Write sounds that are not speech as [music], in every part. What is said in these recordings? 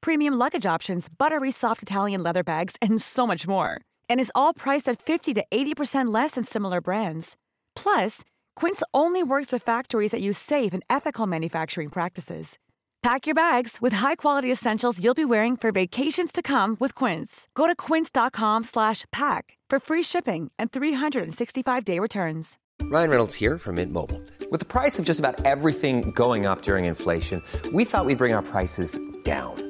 premium luggage options, buttery soft Italian leather bags, and so much more. And is all priced at 50 to 80% less than similar brands. Plus, Quince only works with factories that use safe and ethical manufacturing practices. Pack your bags with high-quality essentials you'll be wearing for vacations to come with Quince. Go to quince.com/pack for free shipping and 365-day returns. Ryan Reynolds here from Mint Mobile. With the price of just about everything going up during inflation, we thought we'd bring our prices down.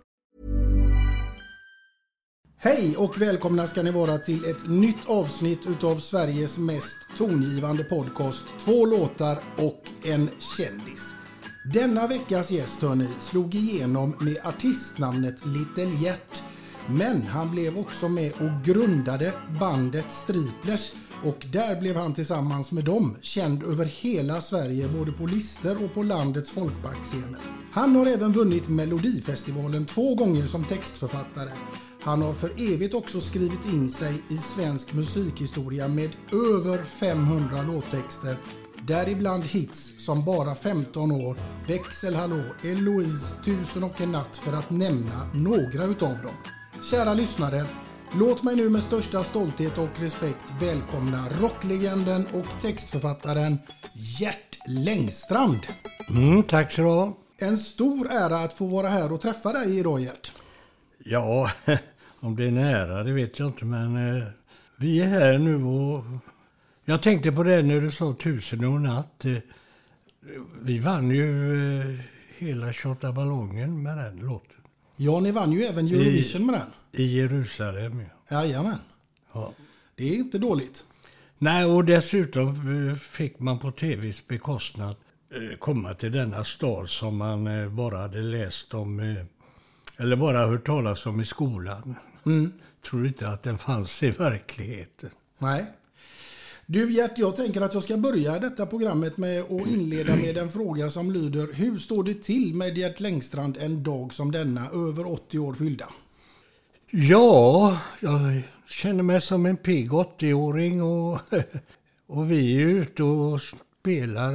Hej och välkomna ska ni vara till ett nytt avsnitt utav Sveriges mest tongivande podcast. Två låtar och en kändis. Denna veckas gäst hörni slog igenom med artistnamnet Little Gert. Men han blev också med och grundade bandet Striplers och där blev han tillsammans med dem känd över hela Sverige både på listor och på landets folkparksscener. Han har även vunnit Melodifestivalen två gånger som textförfattare. Han har för evigt också skrivit in sig i svensk musikhistoria med över 500 låttexter Däribland hits som Bara 15 år, Växelhallå, Eloise, Tusen och en natt för att nämna några utav dem. Kära lyssnare, låt mig nu med största stolthet och respekt välkomna rocklegenden och textförfattaren Gert Längstrand. Mm, tack så du ha. En stor ära att få vara här och träffa dig idag Gert. Ja, [laughs] om det är nära det vet jag inte men eh, vi är här nu och jag tänkte på det när du sa tusen och natt. Eh, vi vann ju eh, hela 28 ballongen med den låten. Ja, ni vann ju även Eurovision med den. I Jerusalem ja. Jajamän. ja. Det är inte dåligt. Nej, och dessutom eh, fick man på tvs bekostnad eh, komma till denna stad som man eh, bara hade läst om, eller bara hört talas om i skolan. Tror inte att den fanns i verkligheten. Nej. Du Gert, jag tänker att jag ska börja detta programmet med att inleda med en fråga som lyder Hur står det till med Gert Längstrand en dag som denna, över 80 år fyllda? Ja, jag känner mig som en pigg 80-åring och, [laughs] och vi är ute och spelar.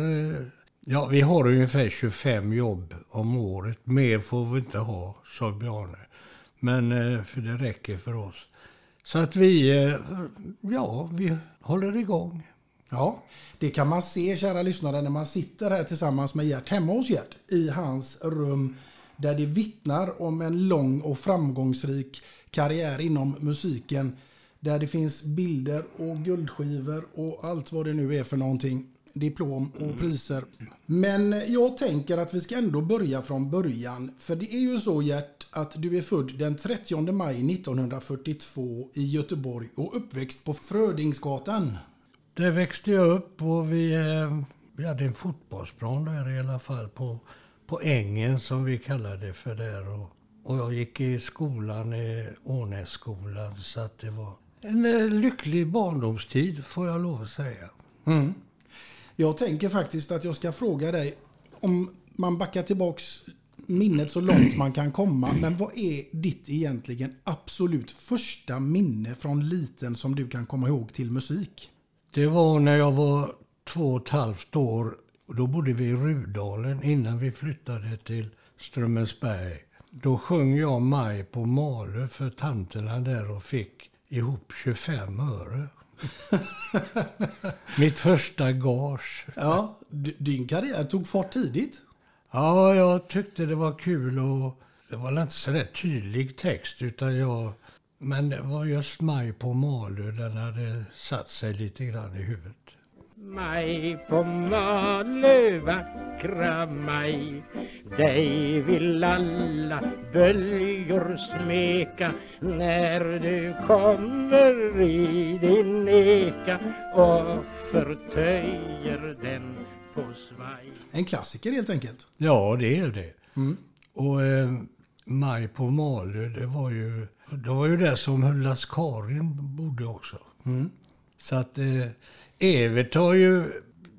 Ja, vi har ungefär 25 jobb om året. Mer får vi inte ha, sa Bjarne. Men eh, för det räcker för oss. Så att vi, eh, ja, vi håller igång. Ja, det kan man se kära lyssnare när man sitter här tillsammans med Gert hemma hos Gert i hans rum där det vittnar om en lång och framgångsrik karriär inom musiken där det finns bilder och guldskivor och allt vad det nu är för någonting. Diplom och priser. Men jag tänker att vi ska ändå börja från början. För det är ju så Gert att du är född den 30 maj 1942 i Göteborg och uppväxt på Frödingsgatan. Där växte jag upp och vi, eh, vi hade en fotbollsplan där i alla fall på, på ängen som vi kallade det för där. Och, och jag gick i skolan, i Ånässkolan, så att det var en eh, lycklig barndomstid får jag lov att säga. Jag tänker faktiskt att jag ska fråga dig om man backar tillbaks minnet så långt man kan komma. Men vad är ditt egentligen absolut första minne från liten som du kan komma ihåg till musik? Det var när jag var två och ett halvt år då bodde vi i Rudalen innan vi flyttade till Strömmensberg. Då sjöng jag Maj på Malö för tanterna där och fick ihop 25 öre. [laughs] Mitt första gage. Ja, din karriär tog fart tidigt. Ja, jag tyckte det var kul och det var inte så där tydlig text utan jag... Men det var just Maj på Malö, den hade satt sig lite grann i huvudet. Maj på Malö, vackra maj Dig vill alla böljor smeka När du kommer i din eka och förtöjer den en klassiker helt enkelt. Ja, det är det. Och eh, Maj på Malö, det var ju, det var ju där som Hullas-Karin bodde också. Så att eh, Evert har ju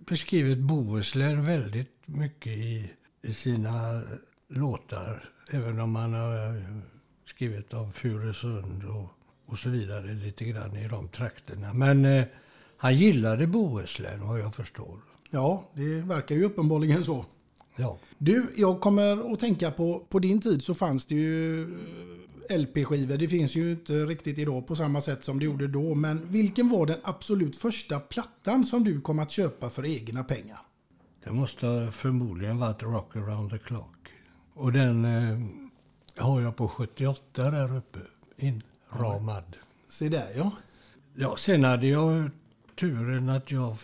beskrivit Bohuslän väldigt mycket i, i sina låtar. Även om han har eh, skrivit om Furusund och, och så vidare lite grann i de trakterna. Men eh, han gillade Bohuslän vad jag förstår. Ja, det verkar ju uppenbarligen så. Ja. Du, jag kommer att tänka på, på din tid så fanns det ju eh, LP-skivor. Det finns ju inte riktigt idag på samma sätt som det gjorde då. Men vilken var den absolut första plattan som du kom att köpa för egna pengar? Det måste förmodligen varit Rock around the clock. Och den eh, har jag på 78 där uppe, inramad. Se där ja. Ja, sen hade jag turen att jag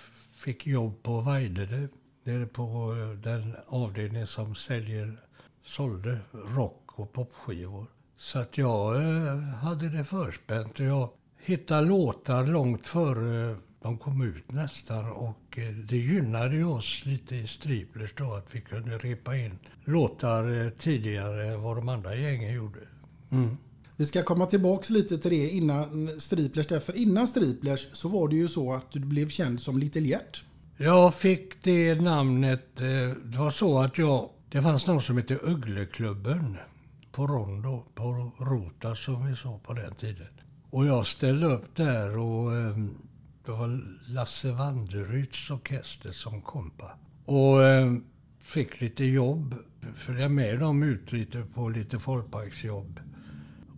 fick jobb på Vajdede. Nere på den avdelning som säljer, sålde rock och popskivor. Så att jag eh, hade det förspänt. och Jag hittade låtar långt före de kom ut nästan. Och eh, det gynnade ju oss lite i Striplers då att vi kunde repa in låtar eh, tidigare än vad de andra gängen gjorde. Mm. Vi ska komma tillbaks lite till det innan Striplers. Därför innan Striplers så var det ju så att du blev känd som Little Gert. Jag fick det namnet, eh, det var så att jag, det fanns någon som hette Uggleklubben på Rondo, på Rota som vi sa på den tiden. Och jag ställde upp där och eh, det var Lasse Wanderyds orkester som kompa. Och eh, fick lite jobb, följde med dem ut lite på lite folkparksjobb.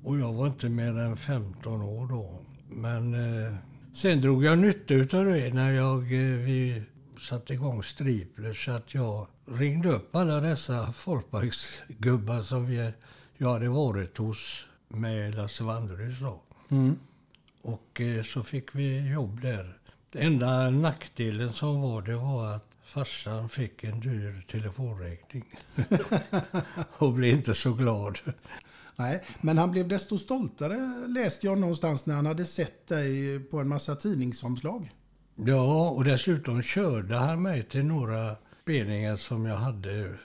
Och jag var inte mer än 15 år då. Men eh, sen drog jag nytta utav det när jag, eh, vi satte igång Stripler så att jag ringde upp alla dessa folkparksgubbar som vi, jag hade varit hos med Lasse Wanderys då. Och eh, så fick vi jobb där. Den enda nackdelen som var det var att farsan fick en dyr telefonräkning. [laughs] [laughs] och blev inte så glad. Nej, men han blev desto stoltare läste jag någonstans när han hade sett dig på en massa tidningsomslag. Ja, och dessutom körde han mig till några spelningar som jag hade.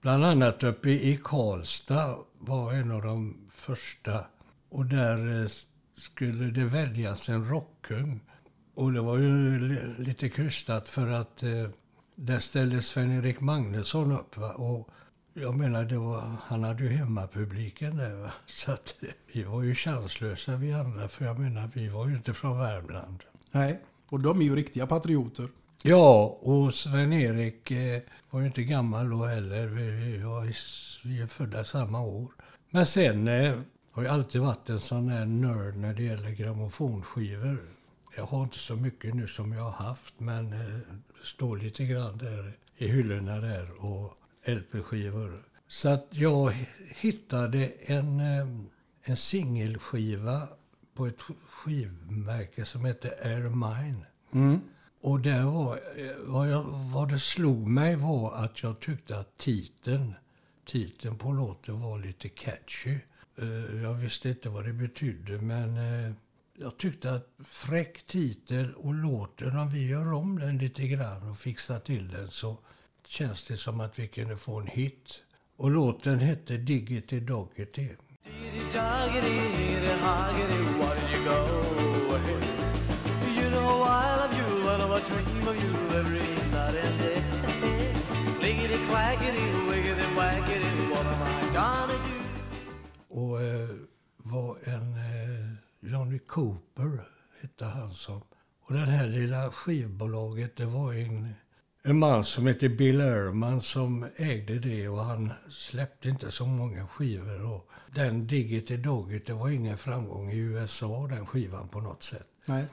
Bland annat uppe i Karlstad var en av de första. Och där eh, skulle det väljas en rockkung. Och det var ju lite krystat för att eh, där ställde Sven-Erik Magnusson upp. Va? Och jag menar, det var, han hade ju hemmapubliken där. Va? Så att vi var ju chanslösa vi andra. För jag menar, vi var ju inte från Värmland. Nej, och de är ju riktiga patrioter. Ja, och Sven-Erik eh, var ju inte gammal då heller. Vi, vi, var, vi är födda samma år. Men sen eh, har jag alltid varit en sån här nörd när det gäller grammofonskivor. Jag har inte så mycket nu som jag har haft, men eh, står lite grann där i hyllorna där och LP-skivor. Så att jag hittade en, eh, en singelskiva på ett skivmärke som heter Air Mine. Och där var, eh, vad, jag, vad det slog mig var att jag tyckte att titeln, titeln på låten var lite catchy. Eh, Jag visste inte vad det betydde men jag tyckte att fräck titel och låten, om vi gör om den lite grann och fixar till den så känns det som att vi kunde få en hit. Och låten hette Diggity Doggity. Och eh, var en eh, Johnny Cooper hette han som. Och det här lilla skivbolaget det var en, en man som heter Bill Ehrman som ägde det och han släppte inte så många skivor. Och den Digit i Dogget, det var ingen framgång i USA den skivan på något sätt. Nej.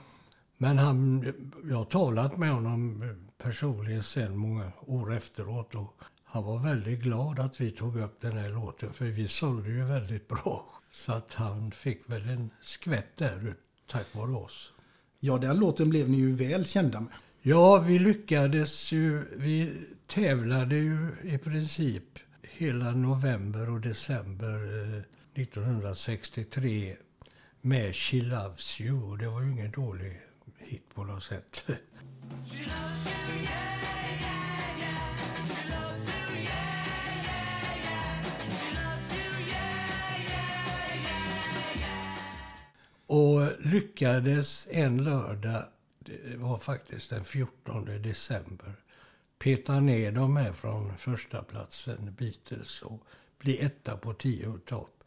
Men han, jag har talat med honom personligen sen många år efteråt och han var väldigt glad att vi tog upp den här låten för vi sålde ju väldigt [laughs] bra. Så att han fick väl en skvätt där tack vare oss. Ja, den låten blev ni ju väl kända med. Ja, vi lyckades ju. Vi tävlade ju i princip hela november och december eh, 1963 med She Loves You. Det var ju ingen dålig hit på något sätt. Och lyckades en lördag, det var faktiskt den 14 december, peta ner dem här från första platsen Beatles och bli etta på tio i topp.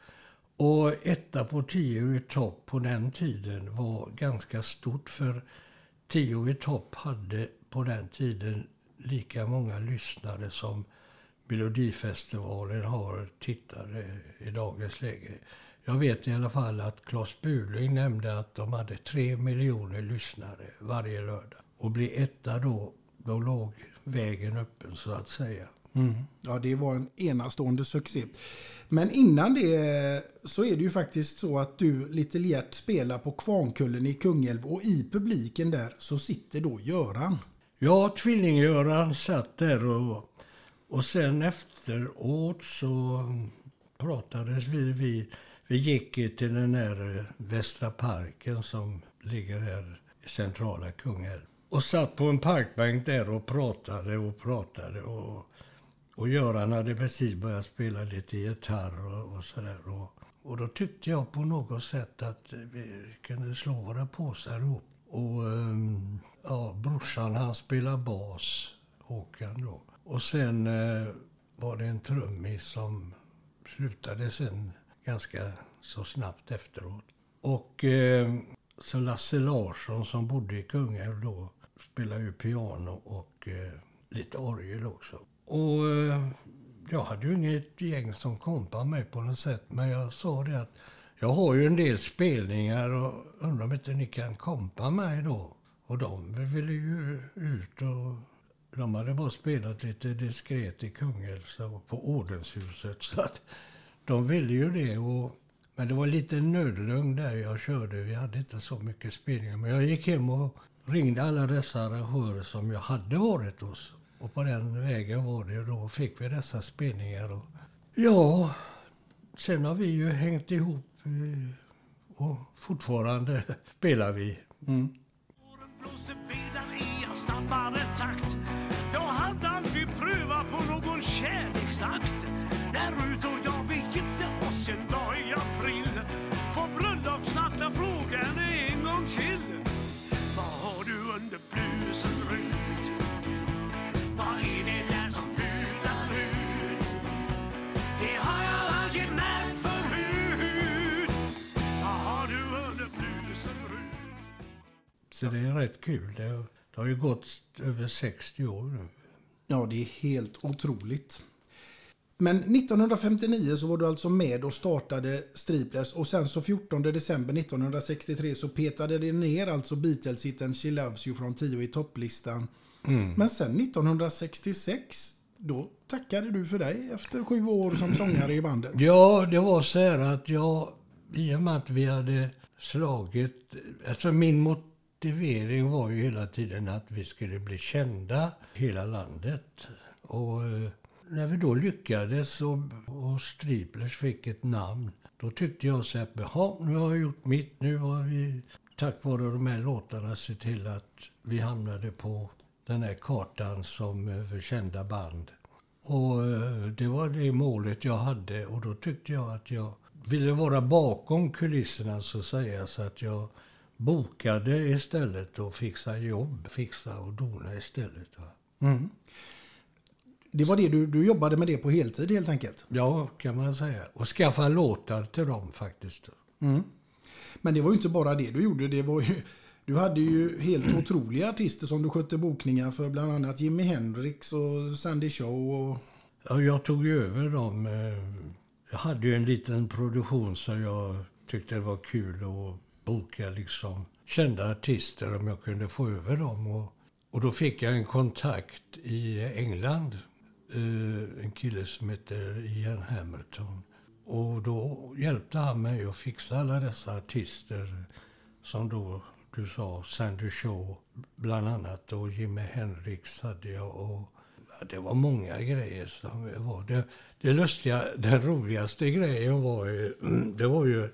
Och etta på tio i topp på den tiden var ganska stort för tio i topp hade på den tiden lika många lyssnare som Melodifestivalen har tittare i dagens läge. Jag vet i alla fall att Claes Buling nämnde att de hade tre miljoner lyssnare varje lördag. Och bli etta då, då låg vägen öppen så att säga. Mm. Ja, det var en enastående succé. Men innan det så är det ju faktiskt så att du lite lätt spelar på Kvarnkullen i Kungälv och i publiken där så sitter då Göran. Ja, tvilling-Göran satt där och, och sen efteråt så pratades vi, vi vi gick till den här eh, Västra parken som ligger här i centrala Kungälv. Och satt på en parkbänk där och pratade och pratade. Och, och Göran hade precis börjat spela lite gitarr och, och sådär. Och, och då tyckte jag på något sätt att vi kunde slå våra påsar ihop. Och ehm, ja, brorsan han spelar bas, Håkan då. Och sen eh, var det en trummis som slutade sen ganska så snabbt efteråt. Och eh, så Lasse Larsson som bodde i Kungälv då spelade ju piano och eh, lite orgel också. Och eh, jag hade ju inget gäng som kompade mig på något sätt. Men jag sa det att jag har ju en del spelningar och undrar om inte ni kan kompa mig då. Och de ville ju ut och de hade bara spelat lite diskret i Kungälv på Ordenshuset. Så att de ville ju det. Och, men det var lite nödlugn där jag körde. Vi hade inte så mycket spelningar. Men jag gick hem och ringde alla dessa arrangörer som jag hade varit hos. Och på den vägen var det. Då fick vi dessa spelningar. Och, ja, sen har vi ju hängt ihop eh, och fortfarande [laughs] spelar vi. Mm. Jag Så det är rätt kul. Det har, det har ju gått över 60 år nu. Ja, det är helt otroligt. Men 1959 så var du alltså med och startade Stripless och sen så 14 december 1963 så petade det ner alltså Beatles-hitten She Loves You från 10 i topplistan. Mm. Men sen 1966 då tackade du för dig efter sju år som sångare i bandet. Ja, det var så här att jag, i och med att vi hade slagit, alltså min motivering var ju hela tiden att vi skulle bli kända hela landet. Och eh, när vi då lyckades och, och Striplers fick ett namn, då tyckte jag så att nu har jag gjort mitt. Nu har vi tack vare de här låtarna sett till att vi hamnade på den här kartan som eh, över kända band. Och eh, det var det målet jag hade och då tyckte jag att jag ville vara bakom kulisserna så att säga så att jag bokade istället och fixade jobb, fixa och dona istället. Mm. Det var det du, du jobbade med det på heltid helt enkelt? Ja, kan man säga. Och skaffa låtar till dem faktiskt. Mm. Men det var ju inte bara det du gjorde. Det var ju, Du hade ju helt otroliga artister som du skötte bokningar för, bland annat Jimi Hendrix och Sandy Shaw. Och... Ja, jag tog ju över dem. eh, Jag hade ju en liten produktion så jag tyckte det var kul att boka liksom kända artister om jag kunde få över dem. Och, och då fick jag en kontakt i England. Eh, en kille som heter Ian Hamilton. Och då hjälpte han mig att fixa alla dessa artister som då, du sa, Sandy Shaw bland annat och Jimi Hendrix hade jag och ja, det var många grejer som var. Det, det lustiga, den roligaste grejen var ju, [clears throat] det var ju,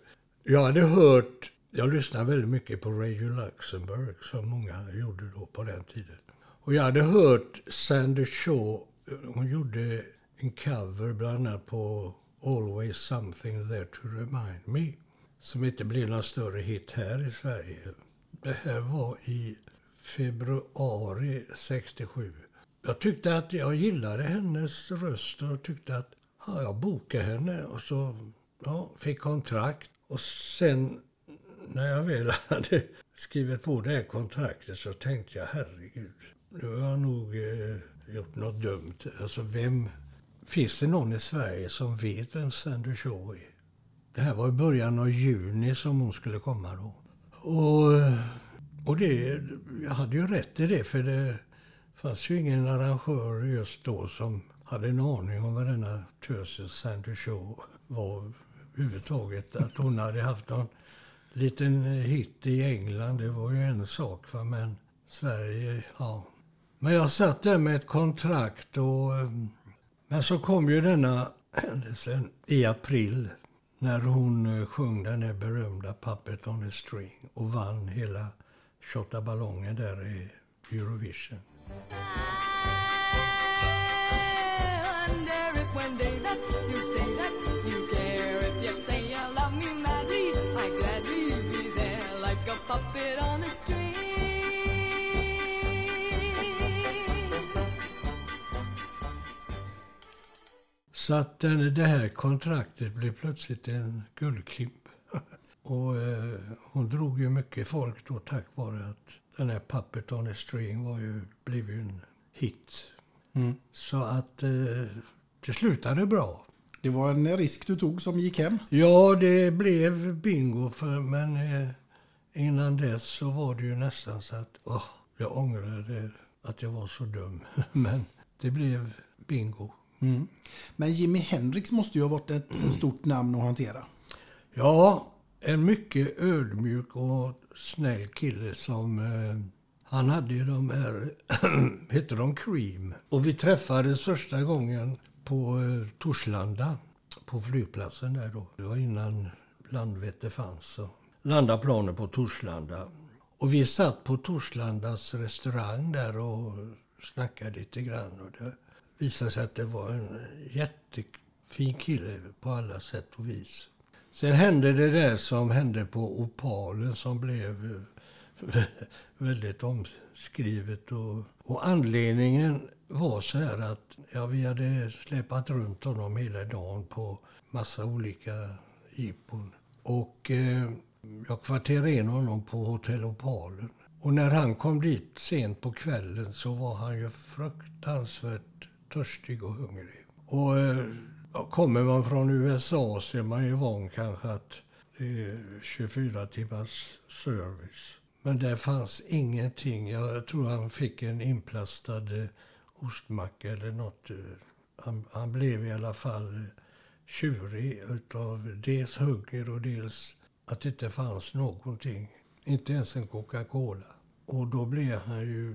jag hade hört, jag lyssnade väldigt mycket på Radio Luxemburg som många gjorde då på den tiden. Och jag hade hört Sandy Shaw, hon gjorde en cover bland annat på Always something there to remind me. Som inte blev någon större hit här i Sverige. Det här var i februari 67. Jag tyckte att jag gillade hennes röst och tyckte att ja, jag bokade henne och så ja, fick kontrakt. Och sen när jag väl hade skrivit på det här kontraktet så tänkte jag herregud, nu har jag nog eh, gjort något dumt. Alltså vem, finns det någon i Sverige som vet vem Sandy Shaw är? Det här var i början av juni som hon skulle komma då. Och, eh, och det, jag hade ju rätt i det för det fanns ju ingen arrangör just då som hade en aning om vad denna tösen Sandy Shaw var överhuvudtaget. Att hon hade haft någon liten eh, hit i England, det var ju en sak. Va? Men Sverige, ja. Men jag satt där med ett kontrakt och... Eh, men så kom ju denna [clears throat] händelsen i april när hon eh, sjöng den där berömda Puppet on a string och vann hela Tjotta ballongen där i Eurovision. Så att den- det här kontraktet blev plötsligt en guldklimp. [laughs] Och eh, hon drog ju mycket folk då tack vare att den här Puppet on a string var ju, blev ju en hit. Så att eh, det slutade bra. Det var en risk du tog som gick hem. Ja, det blev bingo, för, men eh, innan dess så var det ju nästan så att åh, jag ångrade att jag var så dum. [laughs] men det blev bingo. Men Jimi Hendrix måste ju ha varit ett stort namn att hantera. Ja, en mycket ödmjuk och snäll kille som... Eh, han hade ju de här, [clears throat] hette de Cream? Och vi träffades första gången på eh, Torslanda, på flygplatsen där då. Det var innan Landvetter fanns. Så. Landade planet på Torslanda. Och vi satt på Torslandas restaurang där och snackade lite grann. Och det visade sig att det var en jättefin kille på alla sätt och vis. Sen hände det där som hände på Opalen som blev eh, [laughs] väldigt omskrivet. Och, och anledningen var så här att ja, vi hade släpat runt honom hela dagen på massa olika jippon. Och eh, jag kvarterade in honom på Hotell Opalen. Och när han kom dit sent på kvällen så var han ju fruktansvärt törstig och hungrig. Och eh, kommer man från USA så är man ju van kanske att det är 24 timmars service. Men där fanns ingenting. Jag tror han fick en inplastad eh, ostmacka eller något. Eh, han, han blev i alla fall eh, tjurig utav dels hunger och dels att det inte fanns någonting. Inte ens en Coca-Cola. Och då blev han ju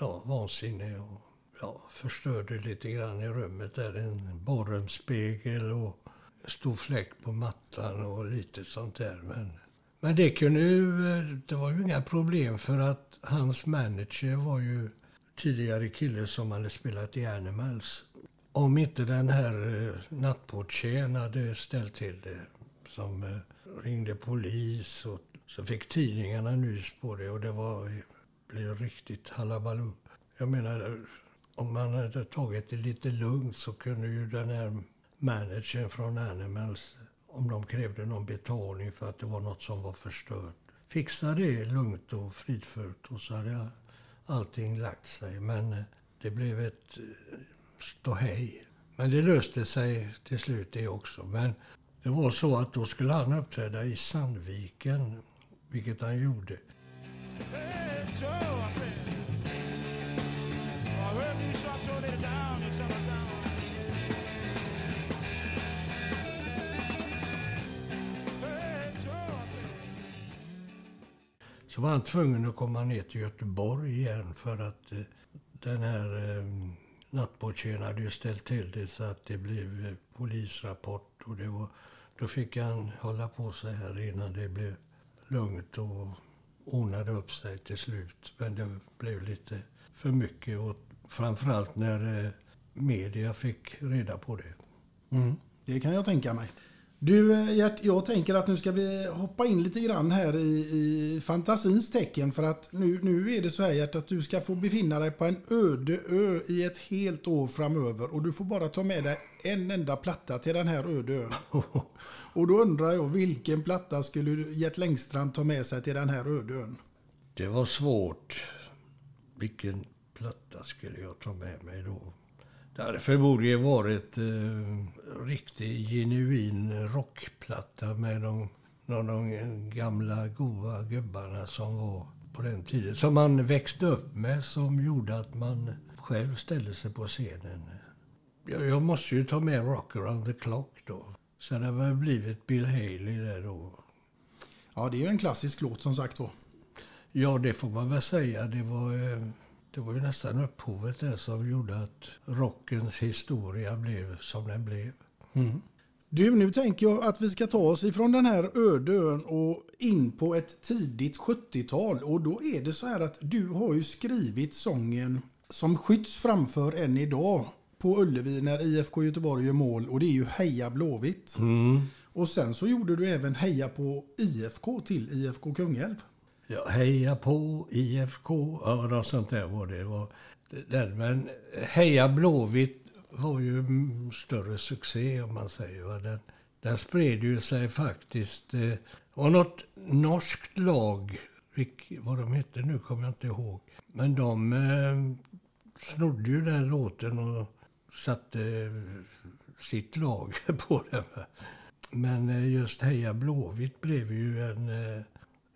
ja, vansinnig och ja, förstörde lite grann i rummet där. En badrumsspegel och en stor fläck på mattan och lite sånt där. Men, men det kunde ju, eh, det var ju inga problem för att hans manager var ju tidigare kille som hade spelat i Animals. Om inte den här eh, nattportieren hade ställt till det, som eh, ringde polis och så fick tidningarna nys på det och det var, blev riktigt halabaloo. Jag menar, om man hade tagit det lite lugnt så kunde ju den här managern från Animals, om de krävde någon betalning för att det var något som var förstört, fixa det lugnt och fridfullt och så hade allting lagt sig. Men eh, det blev ett eh, ståhej. Men det löste sig till slut det också. Men det var så att då skulle han uppträda i Sandviken, vilket han gjorde. Så var han tvungen att komma ner till Göteborg igen för att eh, den här eh, nattbordstjejen hade ju ställt till det så att det blev eh, polisrapport. Och det var, då fick han hålla på sig här innan det blev lugnt och ordnade upp sig till slut. Men det blev lite för mycket åt framförallt när eh, media fick reda på det. Mm, det kan jag tänka mig. Du eh, Gert, jag tänker att nu ska vi hoppa in lite grann här i, i fantasins tecken för att nu, nu är det så här Gert att du ska få befinna dig på en öde ö i ett helt år framöver och du får bara ta med dig en enda platta till den här öde ön. [laughs] Och då undrar jag vilken platta skulle Gert Längstrand ta med sig till den här öde ön? Det var svårt. Vilken platta skulle jag ta med mig då? Det hade förmodligen varit eh, riktig genuin rockplatta med de, de, de gamla goa gubbarna som var på den tiden. Som man växte upp med som gjorde att man själv ställde sig på scenen. Jag, jag måste ju ta med Rock around the clock då. Så det har väl blivit Bill Haley där då. Ja, det är ju en klassisk låt som sagt var. Ja, det får man väl säga. Det var, eh, det var ju nästan upphovet där som gjorde att rockens historia blev som den blev. Du, nu tänker jag att vi ska ta oss ifrån den här öde ön och in på ett tidigt 70-tal. Och då är det så här att du har ju skrivit sången som skjuts framför än idag på Ullevi när IFK Göteborg gör mål och det är ju Heja Blåvitt. Och sen så gjorde du även Heja på IFK till IFK Kungälv. Ja, heja på IFK, ja något sånt där var det. var den. Men Heja Blåvitt var ju en större succé om man säger. Va? Den, den spred ju sig faktiskt. Eh, det var något norskt lag, vilk, vad de hette nu kommer jag inte ihåg. Men de eh, snodde ju den låten och satte eh, sitt lag [laughs] på den. Men eh, just Heja Blåvitt blev ju en, eh,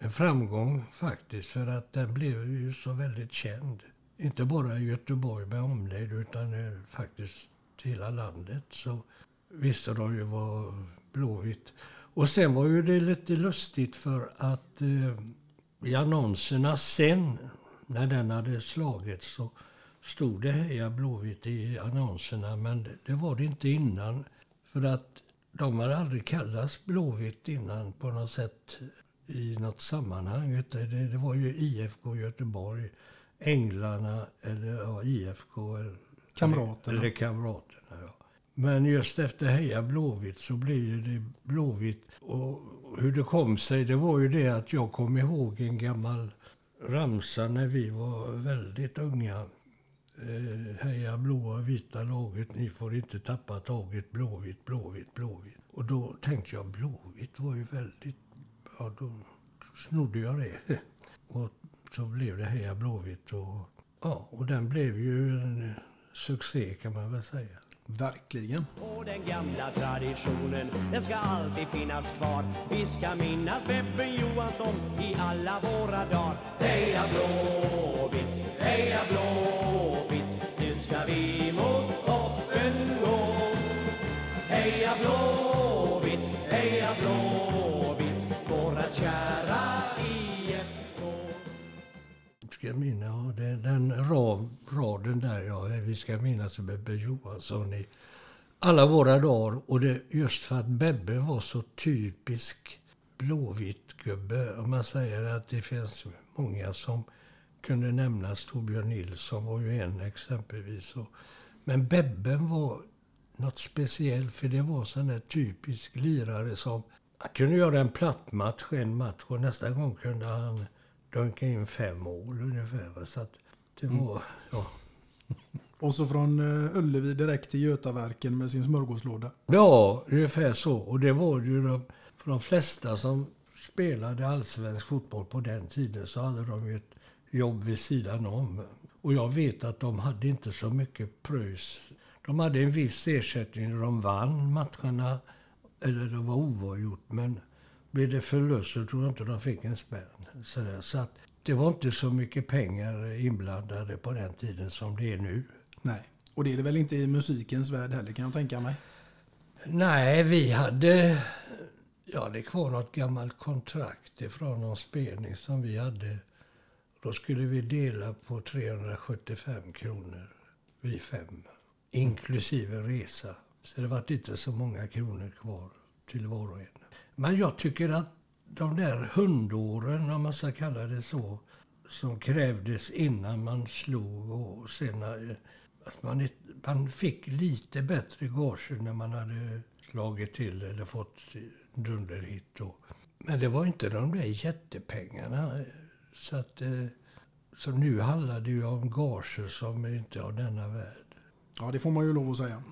en framgång faktiskt. För att den blev ju så väldigt känd. Inte bara i Göteborg med omnejd utan faktiskt hela landet. Så visste de ju vad Blåvitt... Och sen var ju det lite lustigt för att eh, i annonserna sen, när den hade slagits, så stod det Heja Blåvitt i annonserna. Men det, det var det inte innan. För att de hade aldrig kallats Blåvitt innan på något sätt i något sammanhang. Det, det var ju IFK Göteborg, Änglarna eller ja, IFK. Eller, Kamraterna. Eller Kamraterna, ja. Men just efter Heja Blåvitt så blev det Blåvitt. Och hur det kom sig, det var ju det att jag kom ihåg en gammal ramsa när vi var väldigt unga. Eh, heja blåa vita laget, ni får inte tappa taget. Blåvitt, blåvitt, blåvitt. Och då tänkte jag, blåvitt var ju väldigt... Ja, då snodde jag det. [laughs] Och så blev det Heja Blåvitt. Och, ja, och den blev ju en succé kan man väl säga. Verkligen. Och den gamla traditionen, den ska alltid finnas kvar. Vi ska minnas Bebben Johansson i alla våra dagar. Heja Blåvitt, heja Blåvitt, nu ska vi mot Ska minnas, ja, det, den raden där, ja, vi ska minnas Bebbe Johansson i alla våra dagar. Och det just för att Bebbe var så typisk blåvitt-gubbe. Om man säger att det finns många som kunde nämnas. Torbjörn Nilsson var ju en exempelvis. Men Bebben var något speciellt för det var sån där typisk lirare som han kunde göra en platt match, en match och nästa gång kunde han dunka in fem mål ungefär. Så att det var, ja. Och så från eh, Ullevi direkt till Götaverken med sin smörgåslåda. Ja, ungefär så. Och det var ju de, för de flesta som spelade allsvensk fotboll på den tiden så hade de ju ett jobb vid sidan om. Och jag vet att de hade inte så mycket pröjs. De hade en viss ersättning när de vann matcherna, eller det var oavgjort. Men blev det förlust så tror jag inte de fick en spänn. Så, där. så att det var inte så mycket pengar inblandade på den tiden som det är nu. Nej, och det är det väl inte i musikens värld heller kan jag tänka mig. Nej, vi hade... Ja, det kvar något gammalt kontrakt ifrån någon spelning som vi hade. Då skulle vi dela på 375 kronor, vi fem. Inklusive resa. Så det var inte så många kronor kvar till var och en. Men jag tycker att de där hundåren, om man ska kalla det så, som krävdes innan man slog och sen eh, att man, man fick lite bättre gage när man hade slagit till eller fått dunderhit. Och. Men det var inte de där jättepengarna. Så, att, eh, så nu handlar det ju om gager som inte är av denna värld. Ja, det får man ju lov att säga.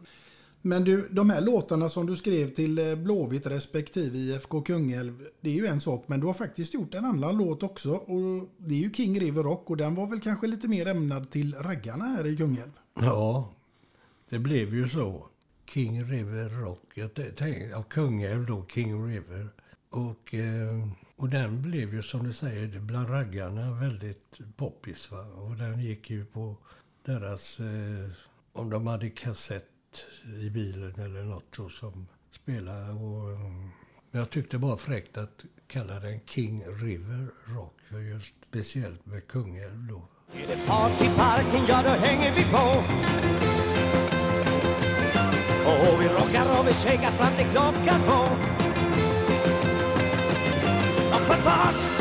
Men du, de här låtarna som du skrev till eh, Blåvitt respektive IFK Kungälv, det är ju en sak, men du har faktiskt gjort en annan låt också. Och det är ju King River Rock och den var väl kanske lite mer ämnad till raggarna här i Kungälv? Ja, det blev ju så. King River Rock. Jag tänkte, ja, Kungälv då, King River. Och, eh, och den blev ju som du säger bland raggarna väldigt poppis. Va? Och den gick ju på deras, eh, om de hade kassett i bilen eller något så som spelade. Och, mm. men jag tyckte bara fräckt att kalla den King River Rock. För just speciellt med Kungälv då. Är det fart i parken, ja då hänger vi på. Och vi rockar och vi shakar fram till klockan två. Och för fart,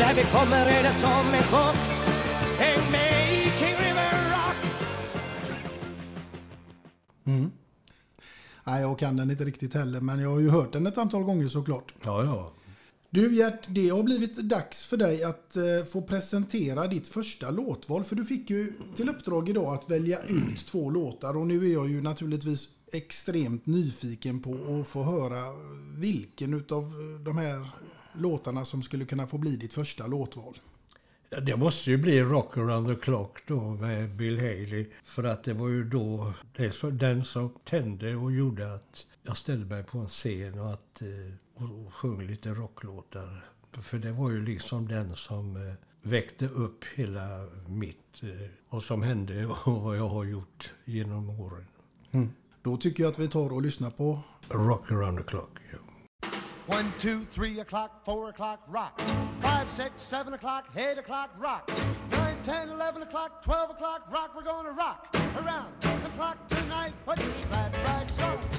När vi kommer är det som en chock. Häng med i King River Rock. Mm. Nej, jag kan den inte riktigt heller, men jag har ju hört den ett antal gånger såklart. Ja, ja. Du Gert, det har blivit dags för dig att eh, få presentera ditt första låtval. För du fick ju till uppdrag idag att välja ut två låtar och nu är jag ju naturligtvis extremt nyfiken på att få höra vilken utav de här låtarna som skulle kunna få bli ditt första låtval. Det måste ju bli Rock around the clock då med Bill Haley. För att det var ju då det den som tände och gjorde att jag ställde mig på en scen och, att, eh, och, och sjöng lite rocklåtar. För det var ju liksom den som eh, väckte upp hela mitt eh, och som hände [laughs] och vad jag har gjort genom åren. Mm. Då tycker jag att vi tar och lyssnar på Rock around the clock. Ja. One, two, three o'clock, four o'clock, rock. Five, six, seven o'clock, eight o'clock, rock. Nine, ten, eleven o'clock, twelve o'clock, rock. We're gonna rock around the clock tonight. Put your glad rags on.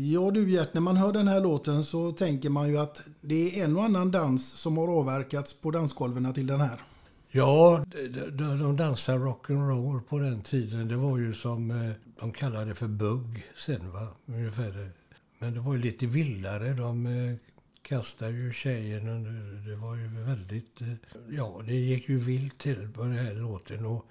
Ja du Gert, när man hör den här låten så tänker man ju att det är en och annan dans som har avverkats på dansgolven till den här. Ja, de, de, dansade rock'n'roll på den tiden. Det var ju som eh, de kallade det för bugg sen, va? Ungefär. det. Men det var ju lite vildare. De eh, kastade ju tjejen under... det, var ju väldigt... Eh, ja, det gick ju vilt till på den här låten. Och,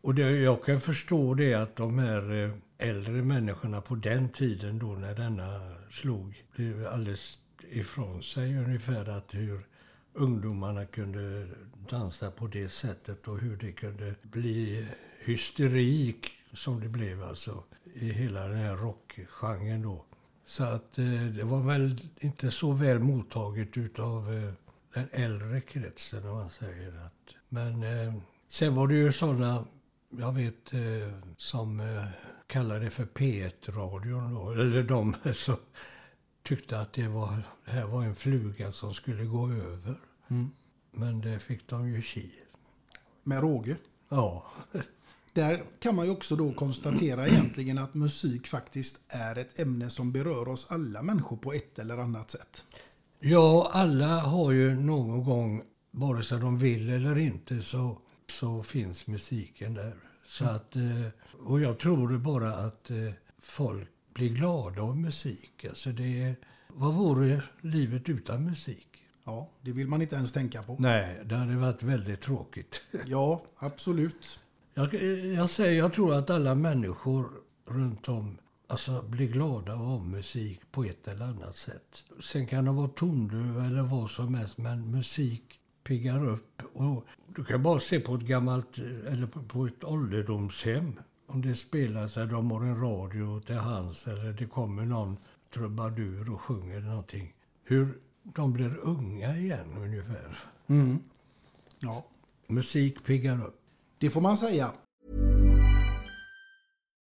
och det, jag kan förstå det att de här äldre människorna på den tiden då när denna slog, blev alldeles ifrån sig ungefär att hur ungdomarna kunde dansa på det sättet och hur det kunde bli hysterik som det blev alltså i hela den här rockgenren då. Så att eh, det var väl inte så väl mottaget utav eh, den äldre kretsen om man säger att. Men eh, sen var det ju sådana, jag vet, eh, som eh, kallade det för P1-radion då, eller de [laughs] som tyckte att det, var, det här var en fluga som skulle gå över. Mm. Men det fick de ju ki. Med råge. Ja. [laughs] Där kan man ju också då konstatera egentligen att musik faktiskt är ett ämne som berör oss alla människor på ett eller annat sätt. Ja, alla har ju någon gång, vare sig de vill eller inte, så, så finns musiken där. Så att, eh, och jag tror bara att eh, folk blir glada av musik. Alltså det, är- vad vore livet utan musik? Ja, det vill man inte ens tänka på. Nej, det hade varit väldigt tråkigt. [laughs] Ja, absolut. Jag, jag säger, jag tror att alla människor runt om alltså, blir glada av musik på ett eller annat sätt. Sen kan de vara tondöva eller vad som helst, men musik piggar upp. Och du kan bara se på ett gammalt, eller på- ett ålderdomshem. Om det spelas, eller de har en radio till hands, eller det kommer någon trubadur och sjunger någonting. Hur de blir unga igen ungefär. Mm. Ja, Musik piggar upp. det får man säga.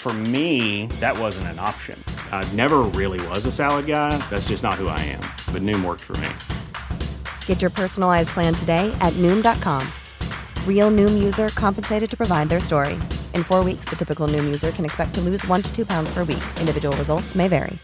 For me, that wasn't an option. I never really was a salad guy. That's just not who I am. But Noom worked for me. Get your personalized plan today at Noom.com. Real Noom user compensated to provide their story. In four weeks, the typical Noom user can expect to lose one to two pounds per week. Individual results may vary.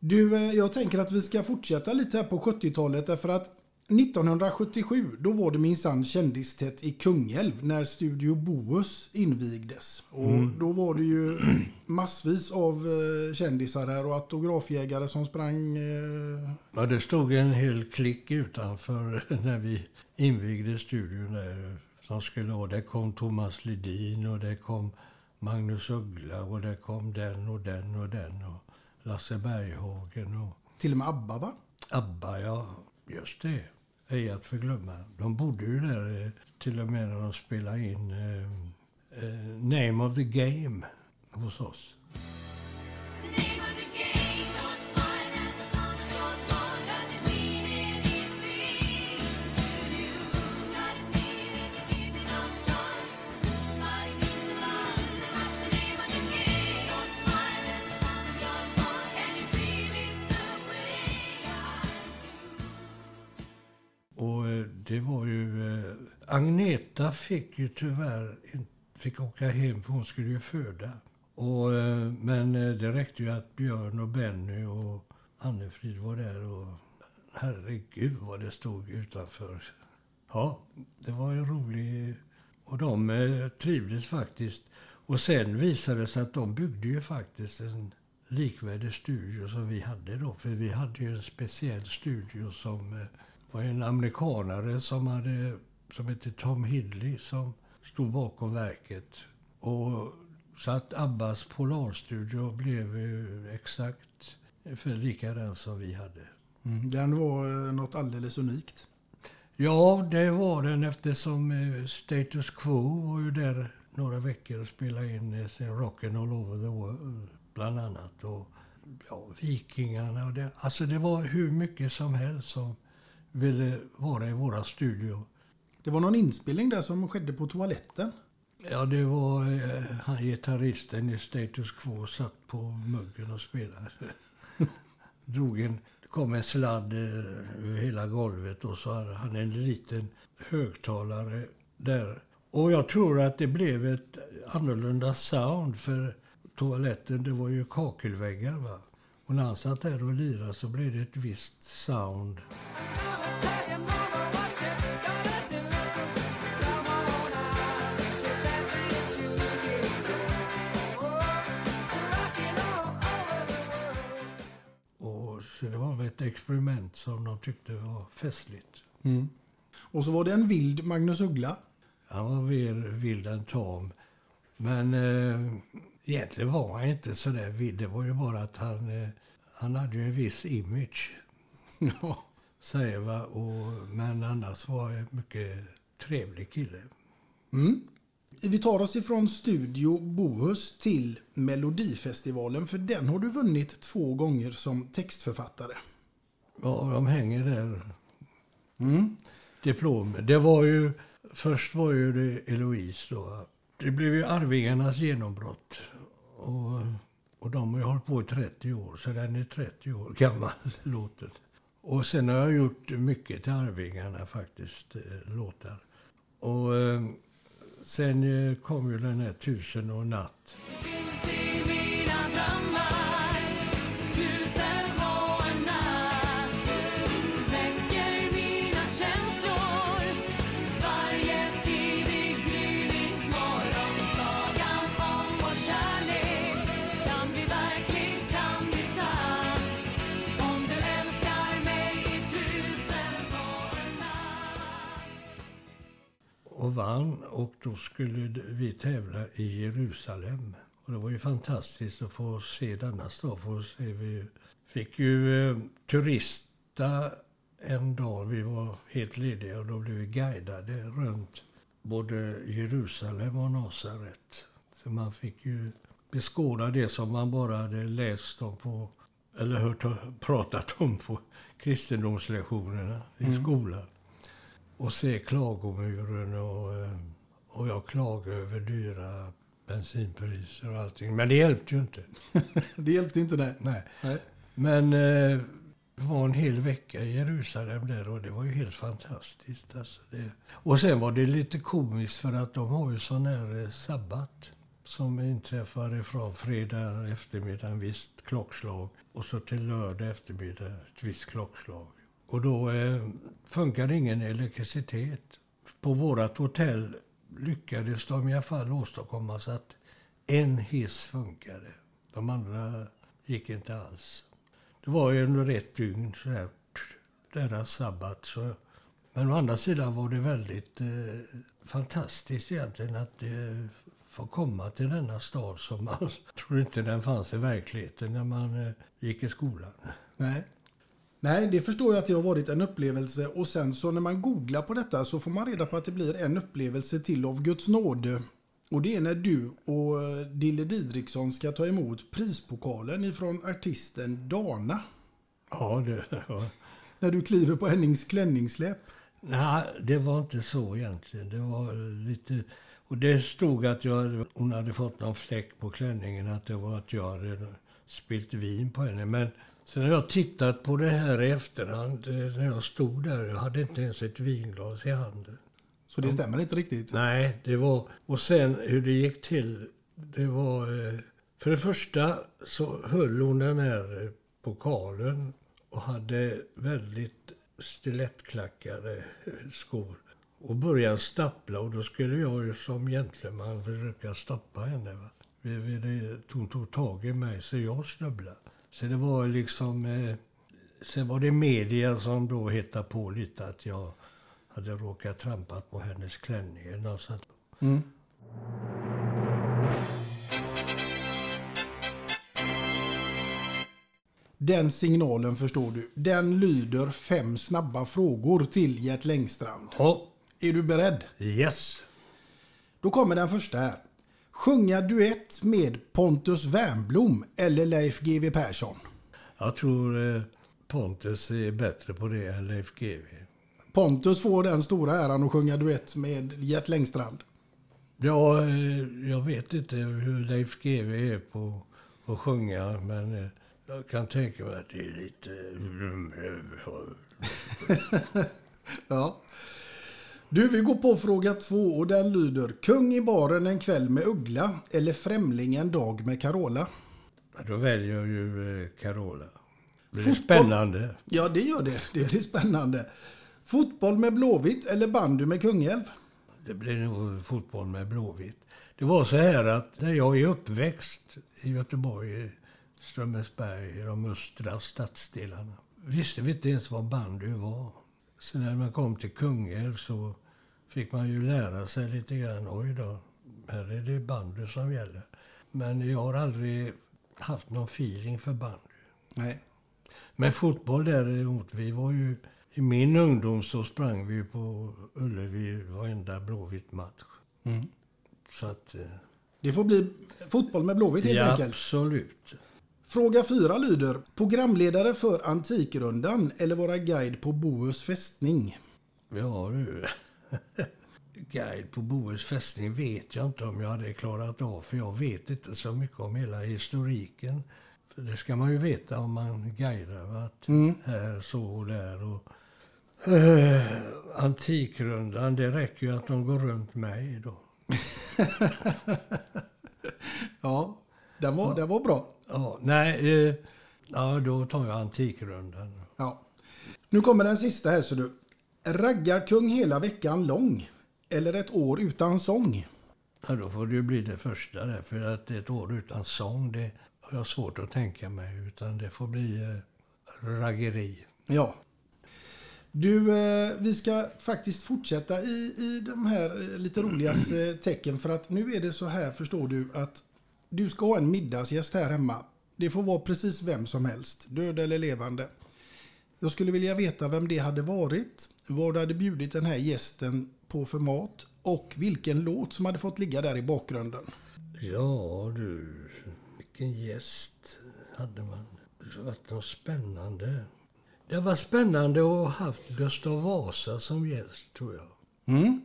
Du, eh, jag tänker att vi ska fortsätta lite här på 70-talet därför att 1977 då var det minsann kändistätt i Kungälv när Studio Bohus invigdes. Och Mm. Då var det ju [clears throat] massvis av eh, kändisar här och autografjägare som sprang. eh, Ja, det stod en hel klick utanför [laughs] när vi invigde studion där. Som skulle, och det kom Thomas Ledin och det kom Magnus Uggla och det kom den och den och den och Lasse Berghagen och Till och med ABBA va? ABBA, ja. Just det. Ej att förglömma. De bodde ju där eh, till och med när de spelade in eh, eh Name of the Game hos oss. Och det var ju... eh, Agneta fick ju tyvärr fick åka hem för hon skulle ju föda. Och, eh, men eh, det räckte ju att Björn och Benny och Annefrid var där och herregud vad det stod utanför. Ja, det var ju roligt. Och de eh, trivdes faktiskt. Och sen visade det sig att de byggde ju faktiskt en likvärdig studio som vi hade då. För vi hade ju en speciell studio som eh, var en amerikanare som, hade, som hette Tom Hidley som stod bakom verket. Och så att Abbas Polarstudio blev ju exakt för likadan som vi hade. Mm, den var eh, något alldeles unikt. Ja, det var den eftersom eh, Status Quo var ju där några veckor och spelade in eh, sin Rockin' All Over the World, bland annat. Och ja, Vikingarna och det. Alltså det var hur mycket som helst som ville vara i våra studio. Det var någon inspelning där som skedde på toaletten. Ja, det var eh, han gitarristen i Status Quo satt på muggen och spelade. [laughs] Drog en, kom en sladd eh, över hela golvet och så hade han en liten högtalare där. Och jag tror att det blev ett annorlunda sound för toaletten, det var ju kakelväggar va. Och när han satt där och lirade så blev det ett visst sound. Så det var väl ett experiment som de tyckte var festligt. Mm. Och så var det en vild Magnus Uggla. Han var mer vild än tam. Men eh, egentligen var han inte så där vild. Det var ju bara att han, eh, han hade ju en viss image. [laughs] Ja. Säger va. Och, men annars var han en mycket trevlig kille. Mm. Vi tar oss ifrån Studio Bohus till Melodifestivalen för den har du vunnit två gånger som textförfattare. Ja, de hänger där. Mm. Diplom. Det var ju, först var ju det Eloise då. Det blev ju Arvingarnas genombrott. Och, och de har ju hållit på i 30 år, så den är 30 år gammal, [laughs] låten. Och sen har jag gjort mycket till Arvingarna faktiskt, eh, låtar. Och eh, sen eh, kom ju den här Tusen och natt. Och vann. Och då skulle vi tävla i Jerusalem. Och det var ju fantastiskt att få se denna stad. Få se, vi fick ju eh, turista en dag. Vi var helt lediga och då blev vi guidade runt både Jerusalem och Nasaret. Så man fick ju beskåda det som man bara hade läst om på, eller hört pratat om på kristendomslektionerna i Mm. skolan. Och se klagomuren och, eh, Och jag klagade över dyra bensinpriser och allting. Men det hjälpte ju inte. [laughs] det hjälpte inte det. Nej. Nej. Men eh, det var en hel vecka i Jerusalem där och det var ju helt fantastiskt. Alltså det. Och sen var det lite komiskt för att de har ju sån här eh, sabbat som inträffar ifrån fredag eftermiddag en visst klockslag och så till lördag eftermiddag ett visst klockslag. Och då eh, funkade ingen elektricitet. På vårat hotell lyckades de i alla fall åstadkomma så att en hiss funkade. De andra gick inte alls. Det var ju under ett dygn så här, deras sabbat. Så. Men å andra sidan var det väldigt eh, fantastiskt egentligen att eh, få komma till denna stad som man [laughs] trodde inte den fanns i verkligheten när man eh, gick i skolan. Nej. Nej, det förstår jag att det har varit en upplevelse och sen så när man googlar på detta så får man reda på att det blir en upplevelse till av Guds nåde. Och det är när du och eh, Dille Didriksson ska ta emot prispokalen ifrån artisten Dana. Ja, det var... När du kliver på Hennings klänningssläp. Nej, det var inte så egentligen. Det var lite... Och det stod att jag hon hade fått någon fläck på klänningen, att det var att jag hade spilt vin på henne. Men sen har jag tittat på det här i efterhand, eh, när jag stod där. Jag hade inte ens ett vinglas i handen. Så det stämmer inte riktigt? Nej, det var... Och sen hur det gick till, det var... eh, För det första så höll hon den här eh, pokalen och hade väldigt stilettklackade skor och började stappla och då skulle jag ju som gentleman försöka stoppa henne. Va? Hon tog tag i mig så jag snubblade. Så det var liksom... Eh, sen var det media som då hittade på lite att jag hade råkat trampa på hennes klänning eller något sånt. Mm. Den signalen förstår du. Den lyder fem snabba frågor till Gert Längstrand. Ja. Är du beredd? Yes. Då kommer den första här. Sjunga duett med Pontus Wernbloom eller Leif GW Persson? Jag tror eh, Pontus är bättre på det än Leif GW. Pontus får den stora äran att sjunga duett med Gert Längstrand. Ja, eh, jag vet inte hur Leif GW är på att sjunga, men eh, jag kan tänka mig att det är lite... [laughs] Ja. Du, vi går på fråga två och den lyder Kung i baren en kväll med Uggla eller Främling en dag med Carola? Då väljer jag ju eh, Carola. Det blir Fotboll. spännande. Ja, det gör det. Det blir spännande. Fotboll med Blåvitt eller bandy med Kungälv? Det blir nog fotboll med Blåvitt. Det var så här att när jag är uppväxt i Göteborg, Strömmersberg, i de östra stadsdelarna, visste vi inte ens vad bandy var. Så när man kom till Kungälv så fick man ju lära sig lite grann. Oj då, här är det bandy som gäller. Men jag har aldrig haft någon feeling för bandy. Nej. Men fotboll däremot, vi var ju... I min ungdom så sprang vi på Ullevi varenda Blåvitt match. Mm. Så att... eh, Det får bli fotboll med Blåvitt helt ja, enkelt. absolut. Fråga fyra lyder Programledare för Antikrundan eller vara guide på Bohus fästning? Ja du. Guide på Bohus fästning vet jag inte om jag hade klarat av. För jag vet inte så mycket om hela historiken. För det ska man ju veta om man guidar. Att Mm. Här, så och där. Och, Eh, Antikrundan, det räcker ju att de går runt mig då. [laughs] Ja, den var, den var bra. Ja, nej, eh, ja, då tar jag Antikrundan. Ja. Nu kommer den sista här så du. Raggarkung hela veckan lång eller ett år utan sång? Ja, då får det ju bli det första där. För att ett år utan sång, det har jag svårt att tänka mig. Utan det får bli eh, raggeri. Ja. Du, eh, vi ska faktiskt fortsätta i, i de här eh, lite roligaste tecken. För att nu är det så här, förstår du, att du ska ha en middagsgäst här hemma. Det får vara precis vem som helst, död eller levande. Jag skulle vilja veta vem det hade varit, vad du hade bjudit den här gästen på för mat och vilken låt som hade fått ligga där i bakgrunden. Ja du, vilken gäst hade man. Det varit något spännande. Det var spännande att ha haft Gustav Vasa som gäst, tror jag. Mm.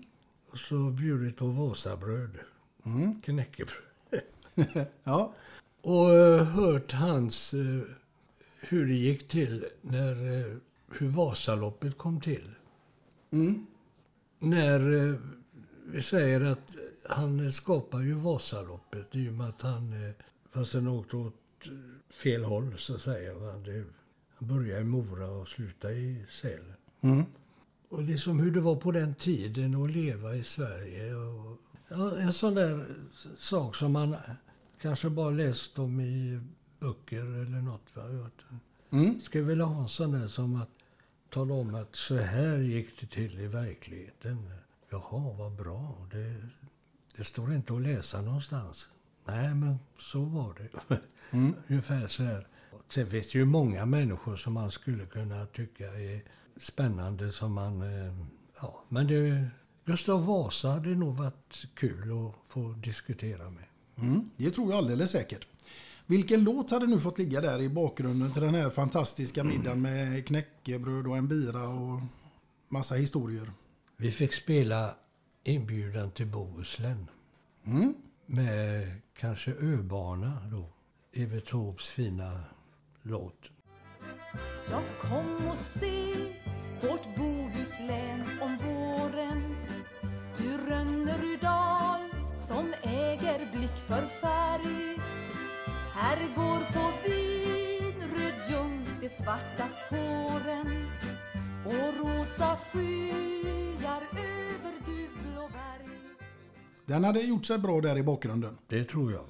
och så bjudit på Vasabröd. Mm. Knäckebröd. [laughs] ja. Och eh, hört hans, eh, hur det gick till när, eh, hur Vasaloppet kom till. Mm. När eh, vi säger att han skapar ju Vasaloppet i och med att han, eh, fast han åkte åt eh, fel håll så att säga. han började i Mora och slutade i Sälen. Mm. Och liksom hur det var på den tiden att leva i Sverige. Och, ja, en sån där sak som man kanske bara läst om i böcker eller något. Va? Mm. Skulle vilja ha en sån där som att tala om att så här gick det till i verkligheten. Jaha, vad bra. Det, det står inte att läsa någonstans. Nej, men så var det. [laughs] Mm. Ungefär så här. Sen finns det ju många människor som man skulle kunna tycka är spännande som man... eh, Ja, men det, Gustav Vasa hade nog varit kul att få diskutera med. Mm, det tror jag alldeles säkert. Vilken låt hade nu fått ligga där i bakgrunden till den här fantastiska middagen med knäckebröd och en bira och massa historier? Vi fick spela Inbjudan till Bohuslän. Mm. Med kanske Öbana då. Evert Taubes fina låt. Ja, kom och se vårt Bohuslän om våren. Du Rönnerudal som äger blick för färg. Här går på vin röd ljung de svarta fåren och rosa skyar över duvblå berg. Den hade gjort sig bra där i bakgrunden. Det tror jag.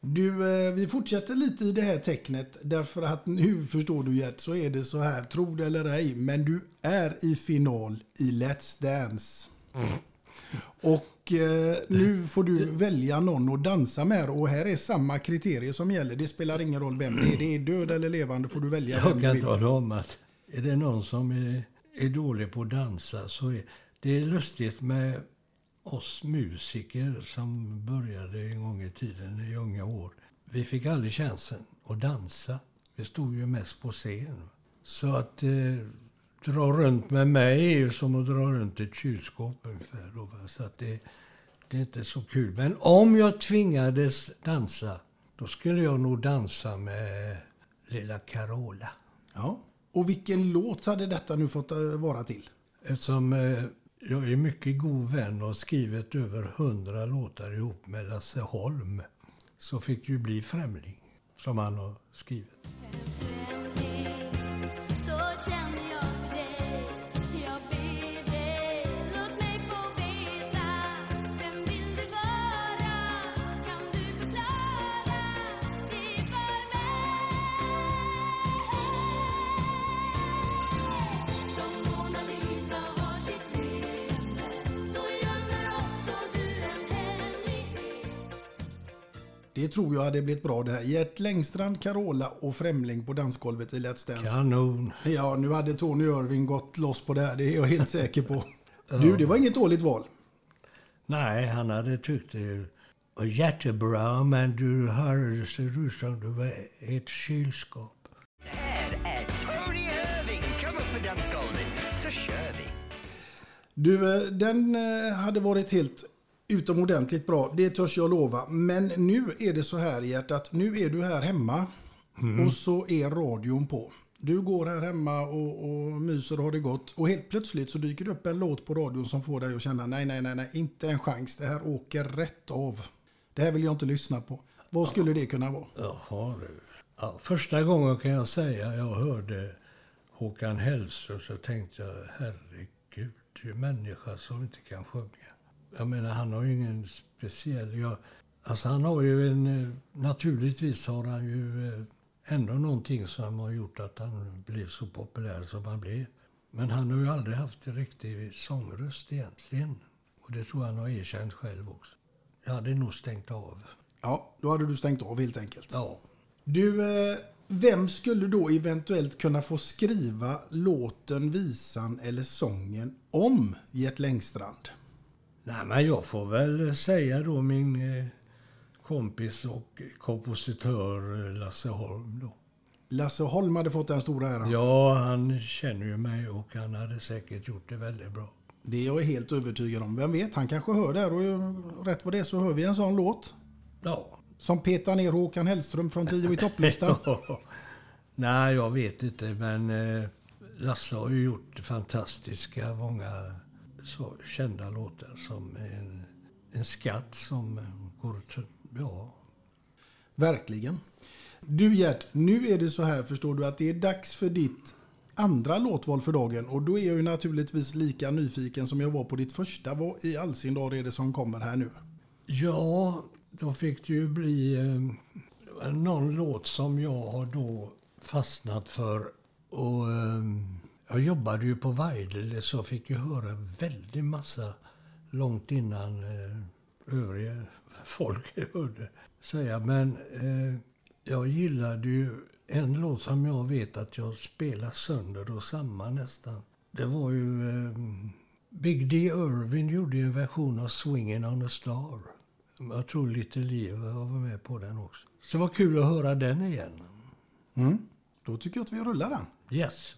Du, eh, vi fortsätter lite i det här tecknet därför att nu [laughs] förstår du Gert så är det så här, tro det eller ej, men du är i final i Let's Dance. Och eh, nu får du välja någon att dansa med och här är samma kriterier som gäller. Det spelar ingen roll vem det är. Det är död eller levande får du välja Jag kan tala om att är det någon som är, är dålig på att dansa så är det är lustigt med oss musiker som började en gång i tiden i unga år. Vi fick aldrig chansen att dansa. Vi stod ju mest på scen. Så att eh, dra runt med mig är ju som att dra runt ett kylskåp ungefär. Då? Så att det, det är inte så kul. Men om jag tvingades dansa, då skulle jag nog dansa med lilla Carola. Ja. Och vilken låt hade detta nu fått eh, vara till? Eftersom eh, jag är mycket god vän och har skrivit över hundra låtar ihop med Lasse Holm så fick det ju bli Främling som han har skrivit. Det tror jag hade blivit bra det här. Gert Längstrand, Carola och Främling på dansgolvet i Let's Dance. Kanon! Ja, nu hade Tony Irving gått loss på det här. Det är jag helt säker på. [laughs] Du, det var inget dåligt val. Nej, han hade tyckt det var jättebra men du hörde ser ut som du var ett kylskåp. Här är Tony Irving. Kom upp på dansgolvet så kör vi. Du, eh, den eh, hade varit helt utomordentligt bra. Det törs jag lova. Men nu är det så här Gert, att nu är du här hemma Mm. och så är radion på. Du går här hemma och, och myser och har det gott. Och helt plötsligt så dyker det upp en låt på radion som får dig att känna nej, nej, nej, nej, inte en chans. Det här åker rätt av. Det här vill jag inte lyssna på. Vad skulle det kunna vara? Jaha du. Ja, första gången kan jag säga jag hörde Håkan Hellström så tänkte jag herregud, det är en människa som inte kan sjunga. Jag menar han har ju ingen speciell... Jag, alltså han har ju en... eh, Naturligtvis har han ju eh, ändå någonting som har gjort att han blev så populär som han blev. Men han har ju aldrig haft en riktig sångröst egentligen. Och det tror jag han har erkänt själv också. Jag hade nog stängt av. Ja, då hade du stängt av helt enkelt. Ja. Du, eh, vem skulle då eventuellt kunna få skriva låten, visan eller sången om Gert Längstrand? Nej, men jag får väl säga då min eh, kompis och kompositör eh, Lasse Holm då. Lasse Holm hade fått den stora äran. Ja, han känner ju mig och han hade säkert gjort det väldigt bra. Det är jag helt övertygad om. Vem vet, han kanske hör det här och rätt vad det är så hör vi en sån låt. Ja. Som petar ner Håkan Hellström från tio i topplistan. [laughs] Nej, jag vet inte, men eh, Lasse har ju gjort fantastiska, många så kända låtar som en, en skatt som går att... Ja, Verkligen. Du Gert, nu är det så här förstår du att det är dags för ditt andra låtval för dagen och då är jag ju naturligtvis lika nyfiken som jag var på ditt första. Vad i all sin dar är det som kommer här nu? Ja, då fick det ju bli eh, någon låt som jag har då fastnat för. Och eh, jag jobbade ju på Weidele så jag fick ju höra en väldig massa långt innan eh, övriga folk [laughs] hörde säga. Men eh, jag gillade ju en låt som jag vet att jag spelar sönder och samman nästan. Det var ju... Eh, Big D. Irving gjorde ju en version av Swingin' on a Star. Jag tror lite liv var med på den också. Så det var kul att höra den igen. Mm. Då tycker jag att vi rullar den. Yes.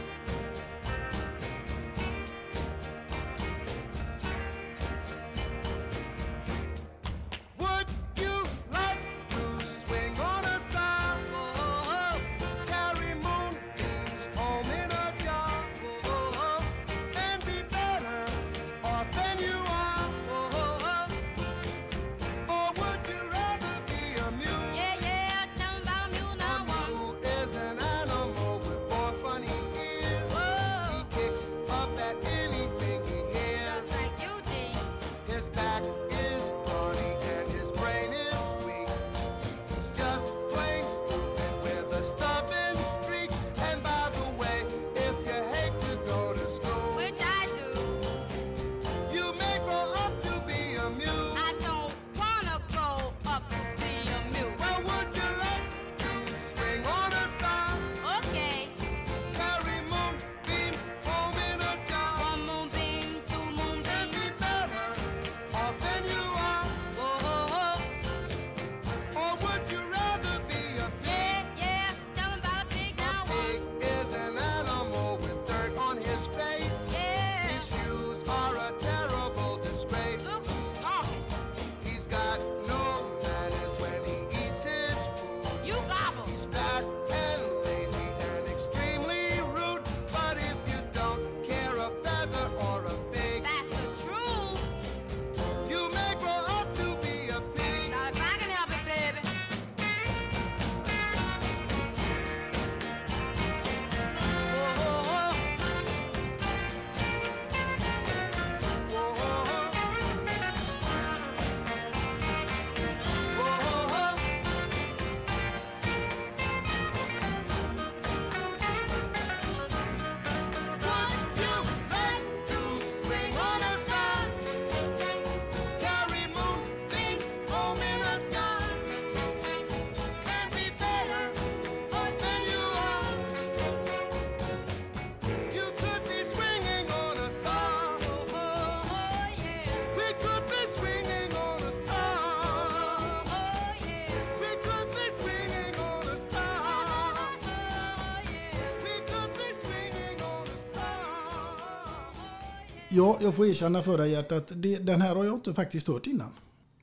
Ja, jag får erkänna för dig Gert att det, den här har jag inte faktiskt hört innan.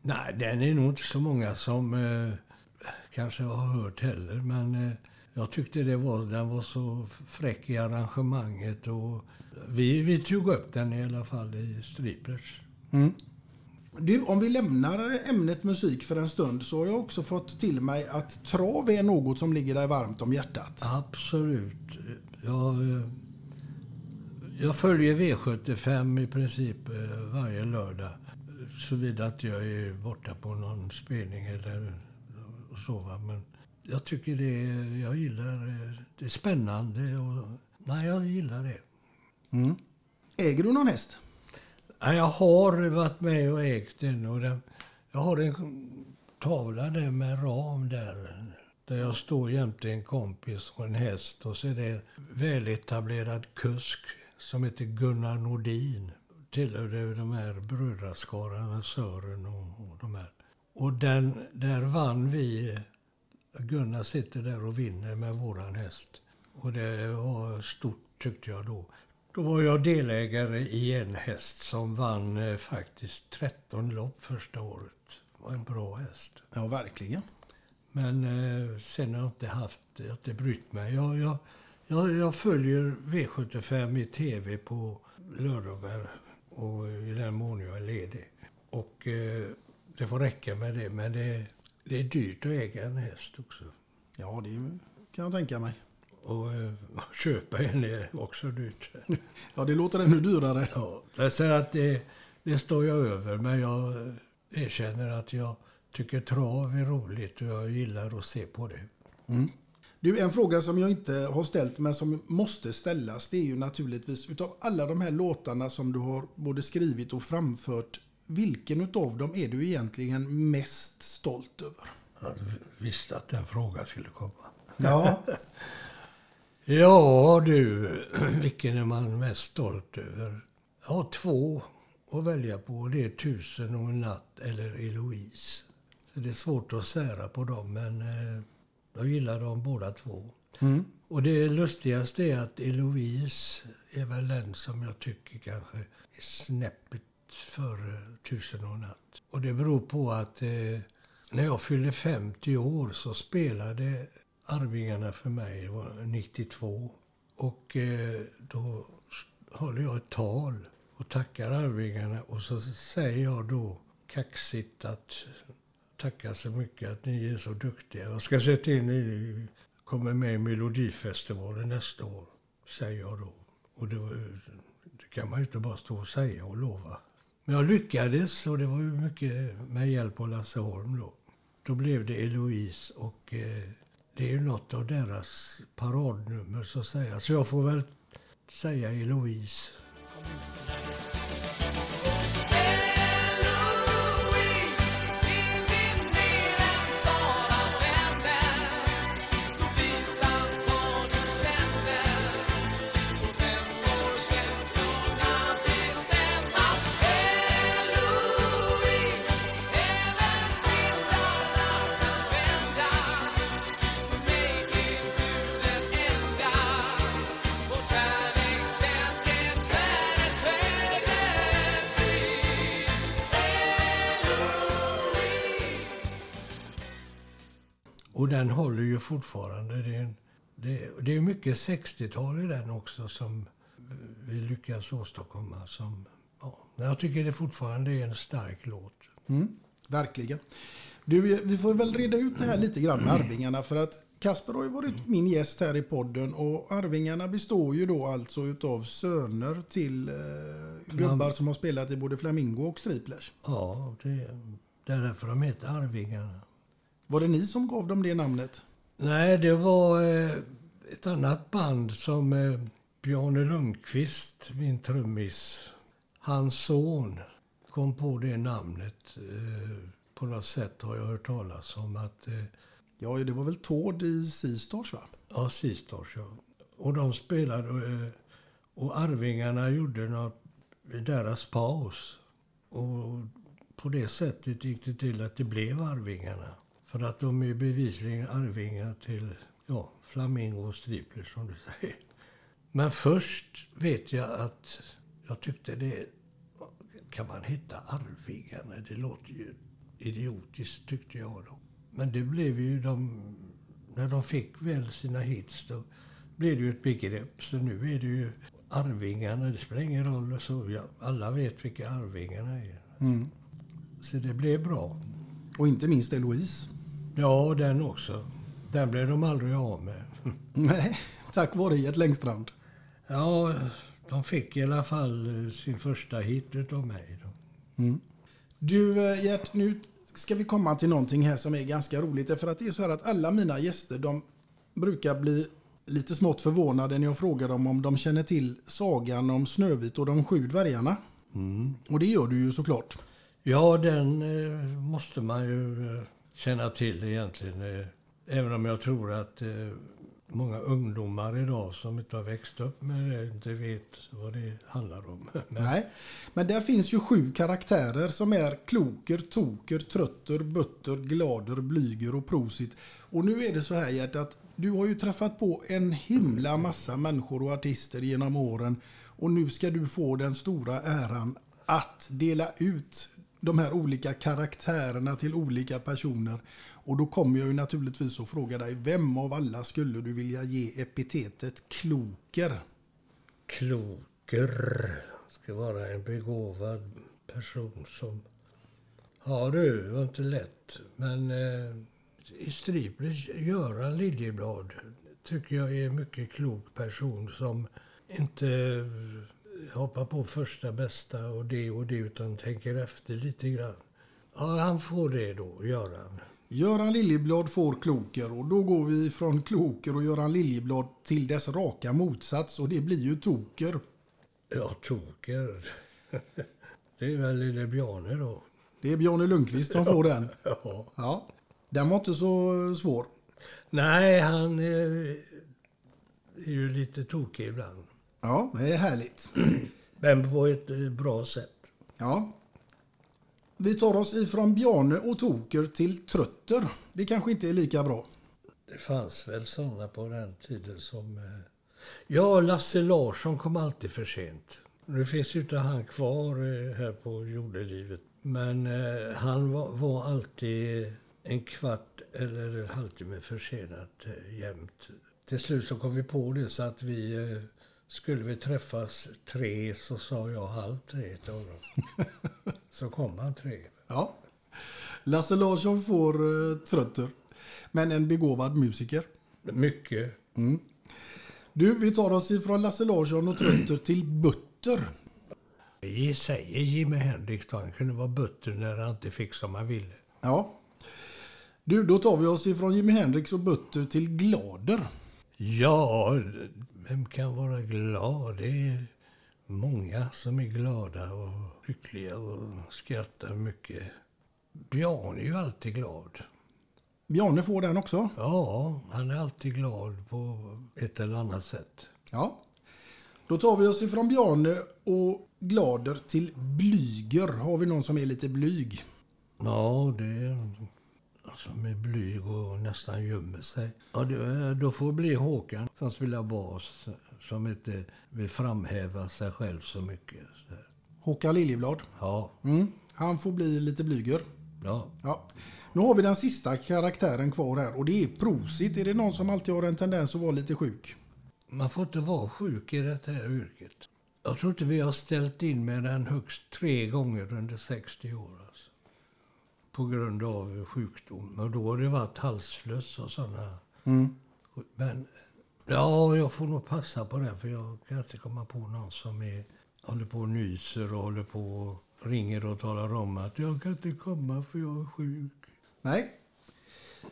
Nej, den är nog inte så många som eh, kanske har hört heller. Men eh, jag tyckte det var, den var så fräck i arrangemanget. Och vi, vi tog upp den i alla fall i Striplers. Du, om vi lämnar ämnet musik för en stund så har jag också fått till mig att trav är något som ligger dig varmt om hjärtat. Absolut. Jag, eh, jag följer V75 i princip eh, varje lördag. Såvida att jag är borta på någon spelning eller så. Men jag tycker det är, jag gillar, eh, det är spännande och nej, jag gillar det. Mm. Äger du någon häst? Ja, jag har varit med och ägt den. Och den jag har en tavla där med ram där. Där jag står jämte en kompis och en häst. Och så är det en väletablerad kusk som heter Gunnar Nordin. Tillhörde de här brödraskararna Sören och, och de här. Och den, där vann vi. Gunnar sitter där och vinner med våran häst. Och det var stort tyckte jag då. Då var jag delägare i en häst som vann eh, faktiskt 13 lopp första året. Det var en bra häst. Ja, verkligen. Men eh, sen har jag inte haft, jag har inte brytt mig. Jag, jag, jag, jag följer V75 i tv på lördagar och i den mån jag är ledig. Och eh, det får räcka med det. Men det, det är dyrt att äga en häst också. Ja, det kan jag tänka mig. Och eh, [laughs] köpa en är också dyrt. [laughs] Ja, det låter ännu dyrare. Ja, jag säger att det, det står jag över, men jag eh, erkänner att jag tycker trav är roligt och jag gillar att se på det. Mm. Du, en fråga som jag inte har ställt men som måste ställas det är ju naturligtvis utav alla de här låtarna som du har både skrivit och framfört vilken utav dem är du egentligen mest stolt över? Jag visste att den frågan skulle komma. Ja. [laughs] ja du, [clears throat] vilken är man mest stolt över? Jag har två att välja på. Det är Tusen och en natt eller Eloise. Så det är svårt att sära på dem, men eh, jag gillar dem båda två. Mm. Och det lustigaste är att Eloise är väl den som jag tycker kanske är snäppet före Tusen och natt. Och det beror på att eh, när jag fyllde 50 år så spelade Arvingarna för mig, var 92. Och eh, då håller jag ett tal och tackar Arvingarna och så säger jag då kaxigt att tacka så mycket att ni är så duktiga. Jag ska se till ni kommer med i Melodifestivalen nästa år, säger jag då. Och det, var, det kan man ju inte bara stå och säga och lova. Men jag lyckades och det var ju mycket med hjälp av Lasse Holm då. Då blev det Eloise och eh, det är ju något av deras paradnummer så att säga. Så jag får väl säga Eloise. Och den håller ju fortfarande. Det är, en, det, det är mycket 60-tal i den också som vi lyckas åstadkomma. Som, ja, jag tycker det fortfarande är en stark låt. Mm, verkligen. Du, vi får väl reda ut det här lite grann med Arvingarna för att Kasper har ju varit min gäst här i podden och Arvingarna består ju då alltså utav söner till eh, gubbar som har spelat i både Flamingo och Striplers. Ja, det, det är därför de heter Arvingarna. Var det ni som gav dem det namnet? Nej, det var eh, ett annat band som eh, Bjarne Lundqvist, min trummis, hans son kom på det namnet. Eh, på något sätt har jag hört talas om att... Eh, Ja, det var väl Tord i Sistars va? Ja, Sistars ja. Och de spelade eh, och Arvingarna gjorde något deras paus. Och på det sättet gick det till att det blev Arvingarna. För att de är bevisligen arvingar till ja, Flamingo och Stripler som du säger. Men först vet jag att jag tyckte det... Kan man hitta Arvingarna? Det låter ju idiotiskt tyckte jag då. Men det blev ju de... När de fick väl sina hits då blev det ju ett begrepp. Så nu är det ju Arvingarna. Det spelar ingen roll. Så ja, alla vet vilka Arvingarna är. Mm. Så det blev bra. Och inte minst Eloise. Ja, den också. Den blev de aldrig av med. [laughs] Nej, tack vare Gert Längstrand. Ja, de fick i alla fall eh, sin första hit utav mig. Mm. Du eh, Gert, nu ska vi komma till någonting här som är ganska roligt. Därför att det är så här att alla mina gäster de brukar bli lite smått förvånade när jag frågar dem om de känner till sagan om Snövit och de sju dvärgarna. Mm. Och det gör du ju såklart. Ja, den eh, måste man ju känna till egentligen. Eh, även om jag tror att eh, många ungdomar idag som inte har växt upp med det inte vet vad det handlar om. [laughs] Men, Nej, men där finns ju sju karaktärer som är kloker, toker, trötter, butter, glader, blyger och prosit. Och nu är det så här Gert att du har ju träffat på en himla massa människor och artister genom åren. Och nu ska du få den stora äran att dela ut de här olika karaktärerna till olika personer. Och då kommer jag ju naturligtvis att fråga dig, vem av alla skulle du vilja ge epitetet kloker? Kloker ska vara en begåvad person som... Ja du, det var inte lätt. Men eh, i Striplers, Göran Liljeblad tycker jag är en mycket klok person som inte eh, hoppar på första bästa och det och det utan tänker efter lite grann. Ja, han får det då, Göran. Göran Liljeblad får kloker och då går vi från kloker och Göran Liljeblad till dess raka motsats och det blir ju toker. Ja, toker. [laughs] Det är väl lille Bjarne då. Det är Bjarne Lundqvist som får den. [laughs] Ja. Ja. Den var inte så svår. Nej, han är, är ju lite tokig ibland. Ja, det är härligt. [clears throat] Men på ett eh, bra sätt. Ja. Vi tar oss ifrån Bjarne och Toker till Trötter. Det kanske inte är lika bra. Det fanns väl såna på den tiden som... eh, Ja, Lasse Larsson kom alltid för sent. Nu finns ju inte han kvar eh, här på jordelivet. Men eh, han var, var alltid en kvart eller en halvtimme försenad eh, jämt. Till slut så kom vi på det så att vi eh, skulle vi träffas tre så sa jag halv tre till honom. [laughs] så kom han tre. Ja. Lasse Larsson får eh, Trötter. Men en begåvad musiker. Mycket. Mm. Du, vi tar oss ifrån Lasse Larsson och Trötter till Butter. Vi säger Jimi Hendrix då. Han kunde vara butter när han inte fick som han ville. Ja. Du, då tar vi oss ifrån Jimi Hendrix och Butter till Glader. Ja, vem kan vara glad? Det är många som är glada och lyckliga och skrattar mycket. Bjarne är ju alltid glad. Bjarne får den också. Ja, han är alltid glad på ett eller annat sätt. Ja. Då tar vi oss ifrån Bjarne och Glader till Blyger. Har vi någon som är lite blyg? Ja, det är alltså med blyg och nästan gömmer sig. Ja, det, då får det bli Håkan som spelar bas, som inte vill framhäva sig själv så mycket. Så. Håkan Liljeblad. Ja, Mm. Han får bli lite blyger. ja. Ja. Nu har vi den sista karaktären kvar här och det är Prosit. Är det någon som alltid har en tendens att vara lite sjuk? Man får inte vara sjuk i det här yrket. Jag tror inte vi har ställt in med den högst tre gånger under 60 år. På grund av sjukdom. Och då har det varit halsfluss och sådana. Mm. Men ja, jag får nog passa på det. För jag kan inte komma på någon som är, håller på och nyser och håller på och ringer och talar om att jag kan inte komma för jag är sjuk. Nej.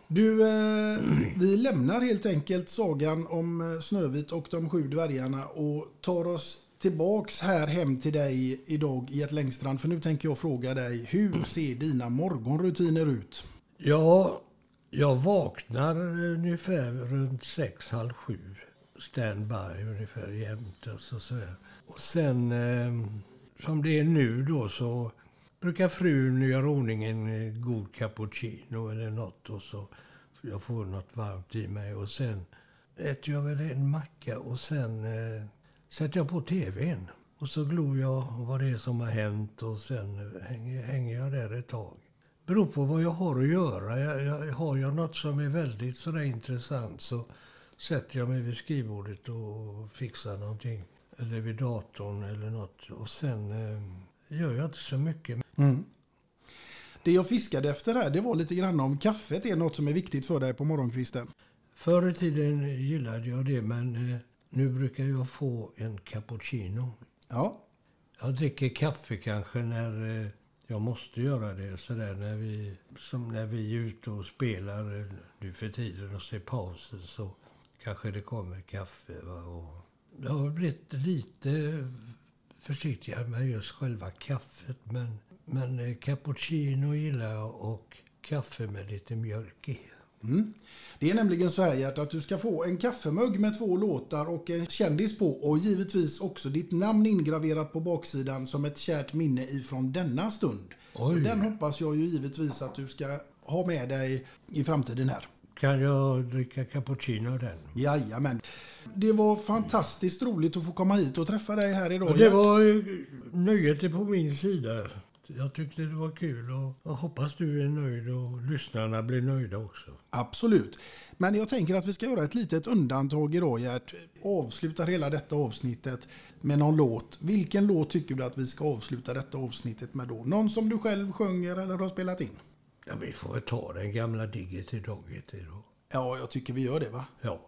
Du, eh, vi lämnar helt enkelt sagan om eh, Snövit och de sju dvärgarna och tar oss tillbaks här hem till dig idag i ett Längstrand. För nu tänker jag fråga dig, hur ser dina morgonrutiner ut? Ja, jag vaknar ungefär runt sex, halv sju. Standby ungefär jämt. Alltså sådär. Och sen, eh, som det är nu då, så brukar frun göra ordning en eh, god cappuccino eller något. Och så så jag får något varmt i mig. Och sen äter jag väl en macka och sen eh, sätter jag på tvn. Och så glor jag vad det är som har hänt och sen hänger, hänger jag där ett tag beror på vad jag har att göra. Jag, jag, har jag något som är väldigt sådär intressant så sätter jag mig vid skrivbordet och fixar någonting. Eller vid datorn eller något. Och sen eh, gör jag inte så mycket. Mm. Det jag fiskade efter här, det var lite grann om kaffet är något som är viktigt för dig på morgonkvisten. Förr i tiden gillade jag det men eh, nu brukar jag få en cappuccino. Ja. Jag dricker kaffe kanske när eh, jag måste göra det. Sådär när vi, som när vi är ute och spelar eh, nu för tiden och ser pauser så kanske det kommer kaffe. Va? Och jag har blivit lite försiktigare med just själva kaffet. Men, men eh, cappuccino gillar jag och kaffe med lite mjölk i. Mm. Det är nämligen så här Gert, att du ska få en kaffemugg med två låtar och en kändis på och givetvis också ditt namn ingraverat på baksidan som ett kärt minne ifrån denna stund. Oj. Den hoppas jag ju givetvis att du ska ha med dig i framtiden här. kan jag dricka cappuccino den. Jajamän. Det var fantastiskt roligt att få komma hit och träffa dig här idag. Det var nöjet på min sida. Jag tyckte det var kul och jag hoppas du är nöjd och lyssnarna blir nöjda också. Absolut. Men jag tänker att vi ska göra ett litet undantag idag Gert. Avslutar hela detta avsnittet med någon låt. Vilken låt tycker du att vi ska avsluta detta avsnittet med då? Någon som du själv sjunger eller har spelat in? Ja, vi får väl ta den gamla Diggity Doggity då. Ja, jag tycker vi gör det va? Ja.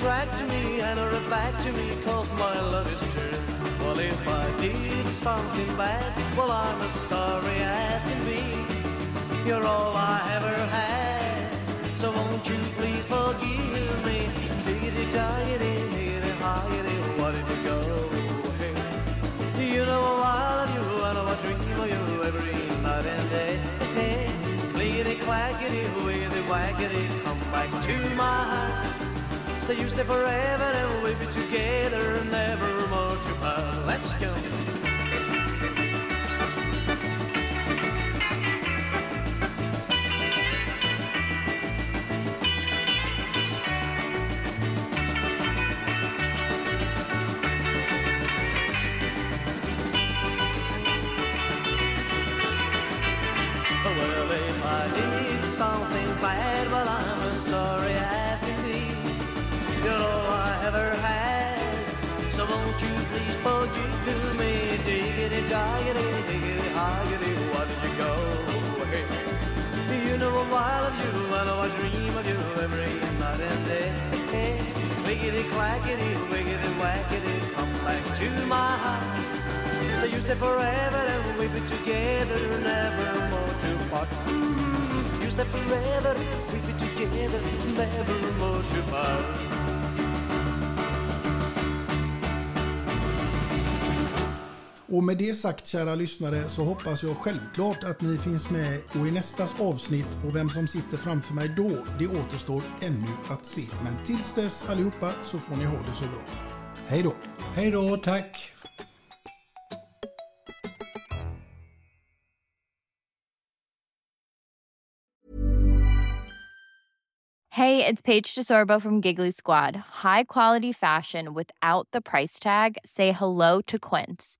To me and her back to me, cause my love is true. Well, if I did something bad, well, I'm as sorry as can be. You're all I ever had. So won't you please forgive me? Diggity doggity, higgity hoggity, where did you go? Hey, you know I love you, know I dream of you every night and day. Clickety clackety, wiggity wackety, come back to my heart. Say you stay forever and we'll be together, never more to. Let's go. Well, if I did something bad, well, I'm sorry as you please forgive me? Diggity, doggity, higgity, hoggity, where did you go? Hey, you know I love you, I know I dream of you every night and day. Hey, wiggity, clackety, wiggity, wackety, come back to my heart. So you stay forever and we'll be together, never more to part. Mm, You stay forever, we'll be together, never more to part. Och med det sagt kära lyssnare så hoppas jag självklart att ni finns med och i nästa avsnitt och vem som sitter framför mig då, det återstår ännu att se. Men tills dess allihopa så får ni ha det så bra. Hej då! Hej då, tack! Hey, it's Paige DeSorbo from Giggly Squad. High quality fashion without the price tag. Say hello to Quince.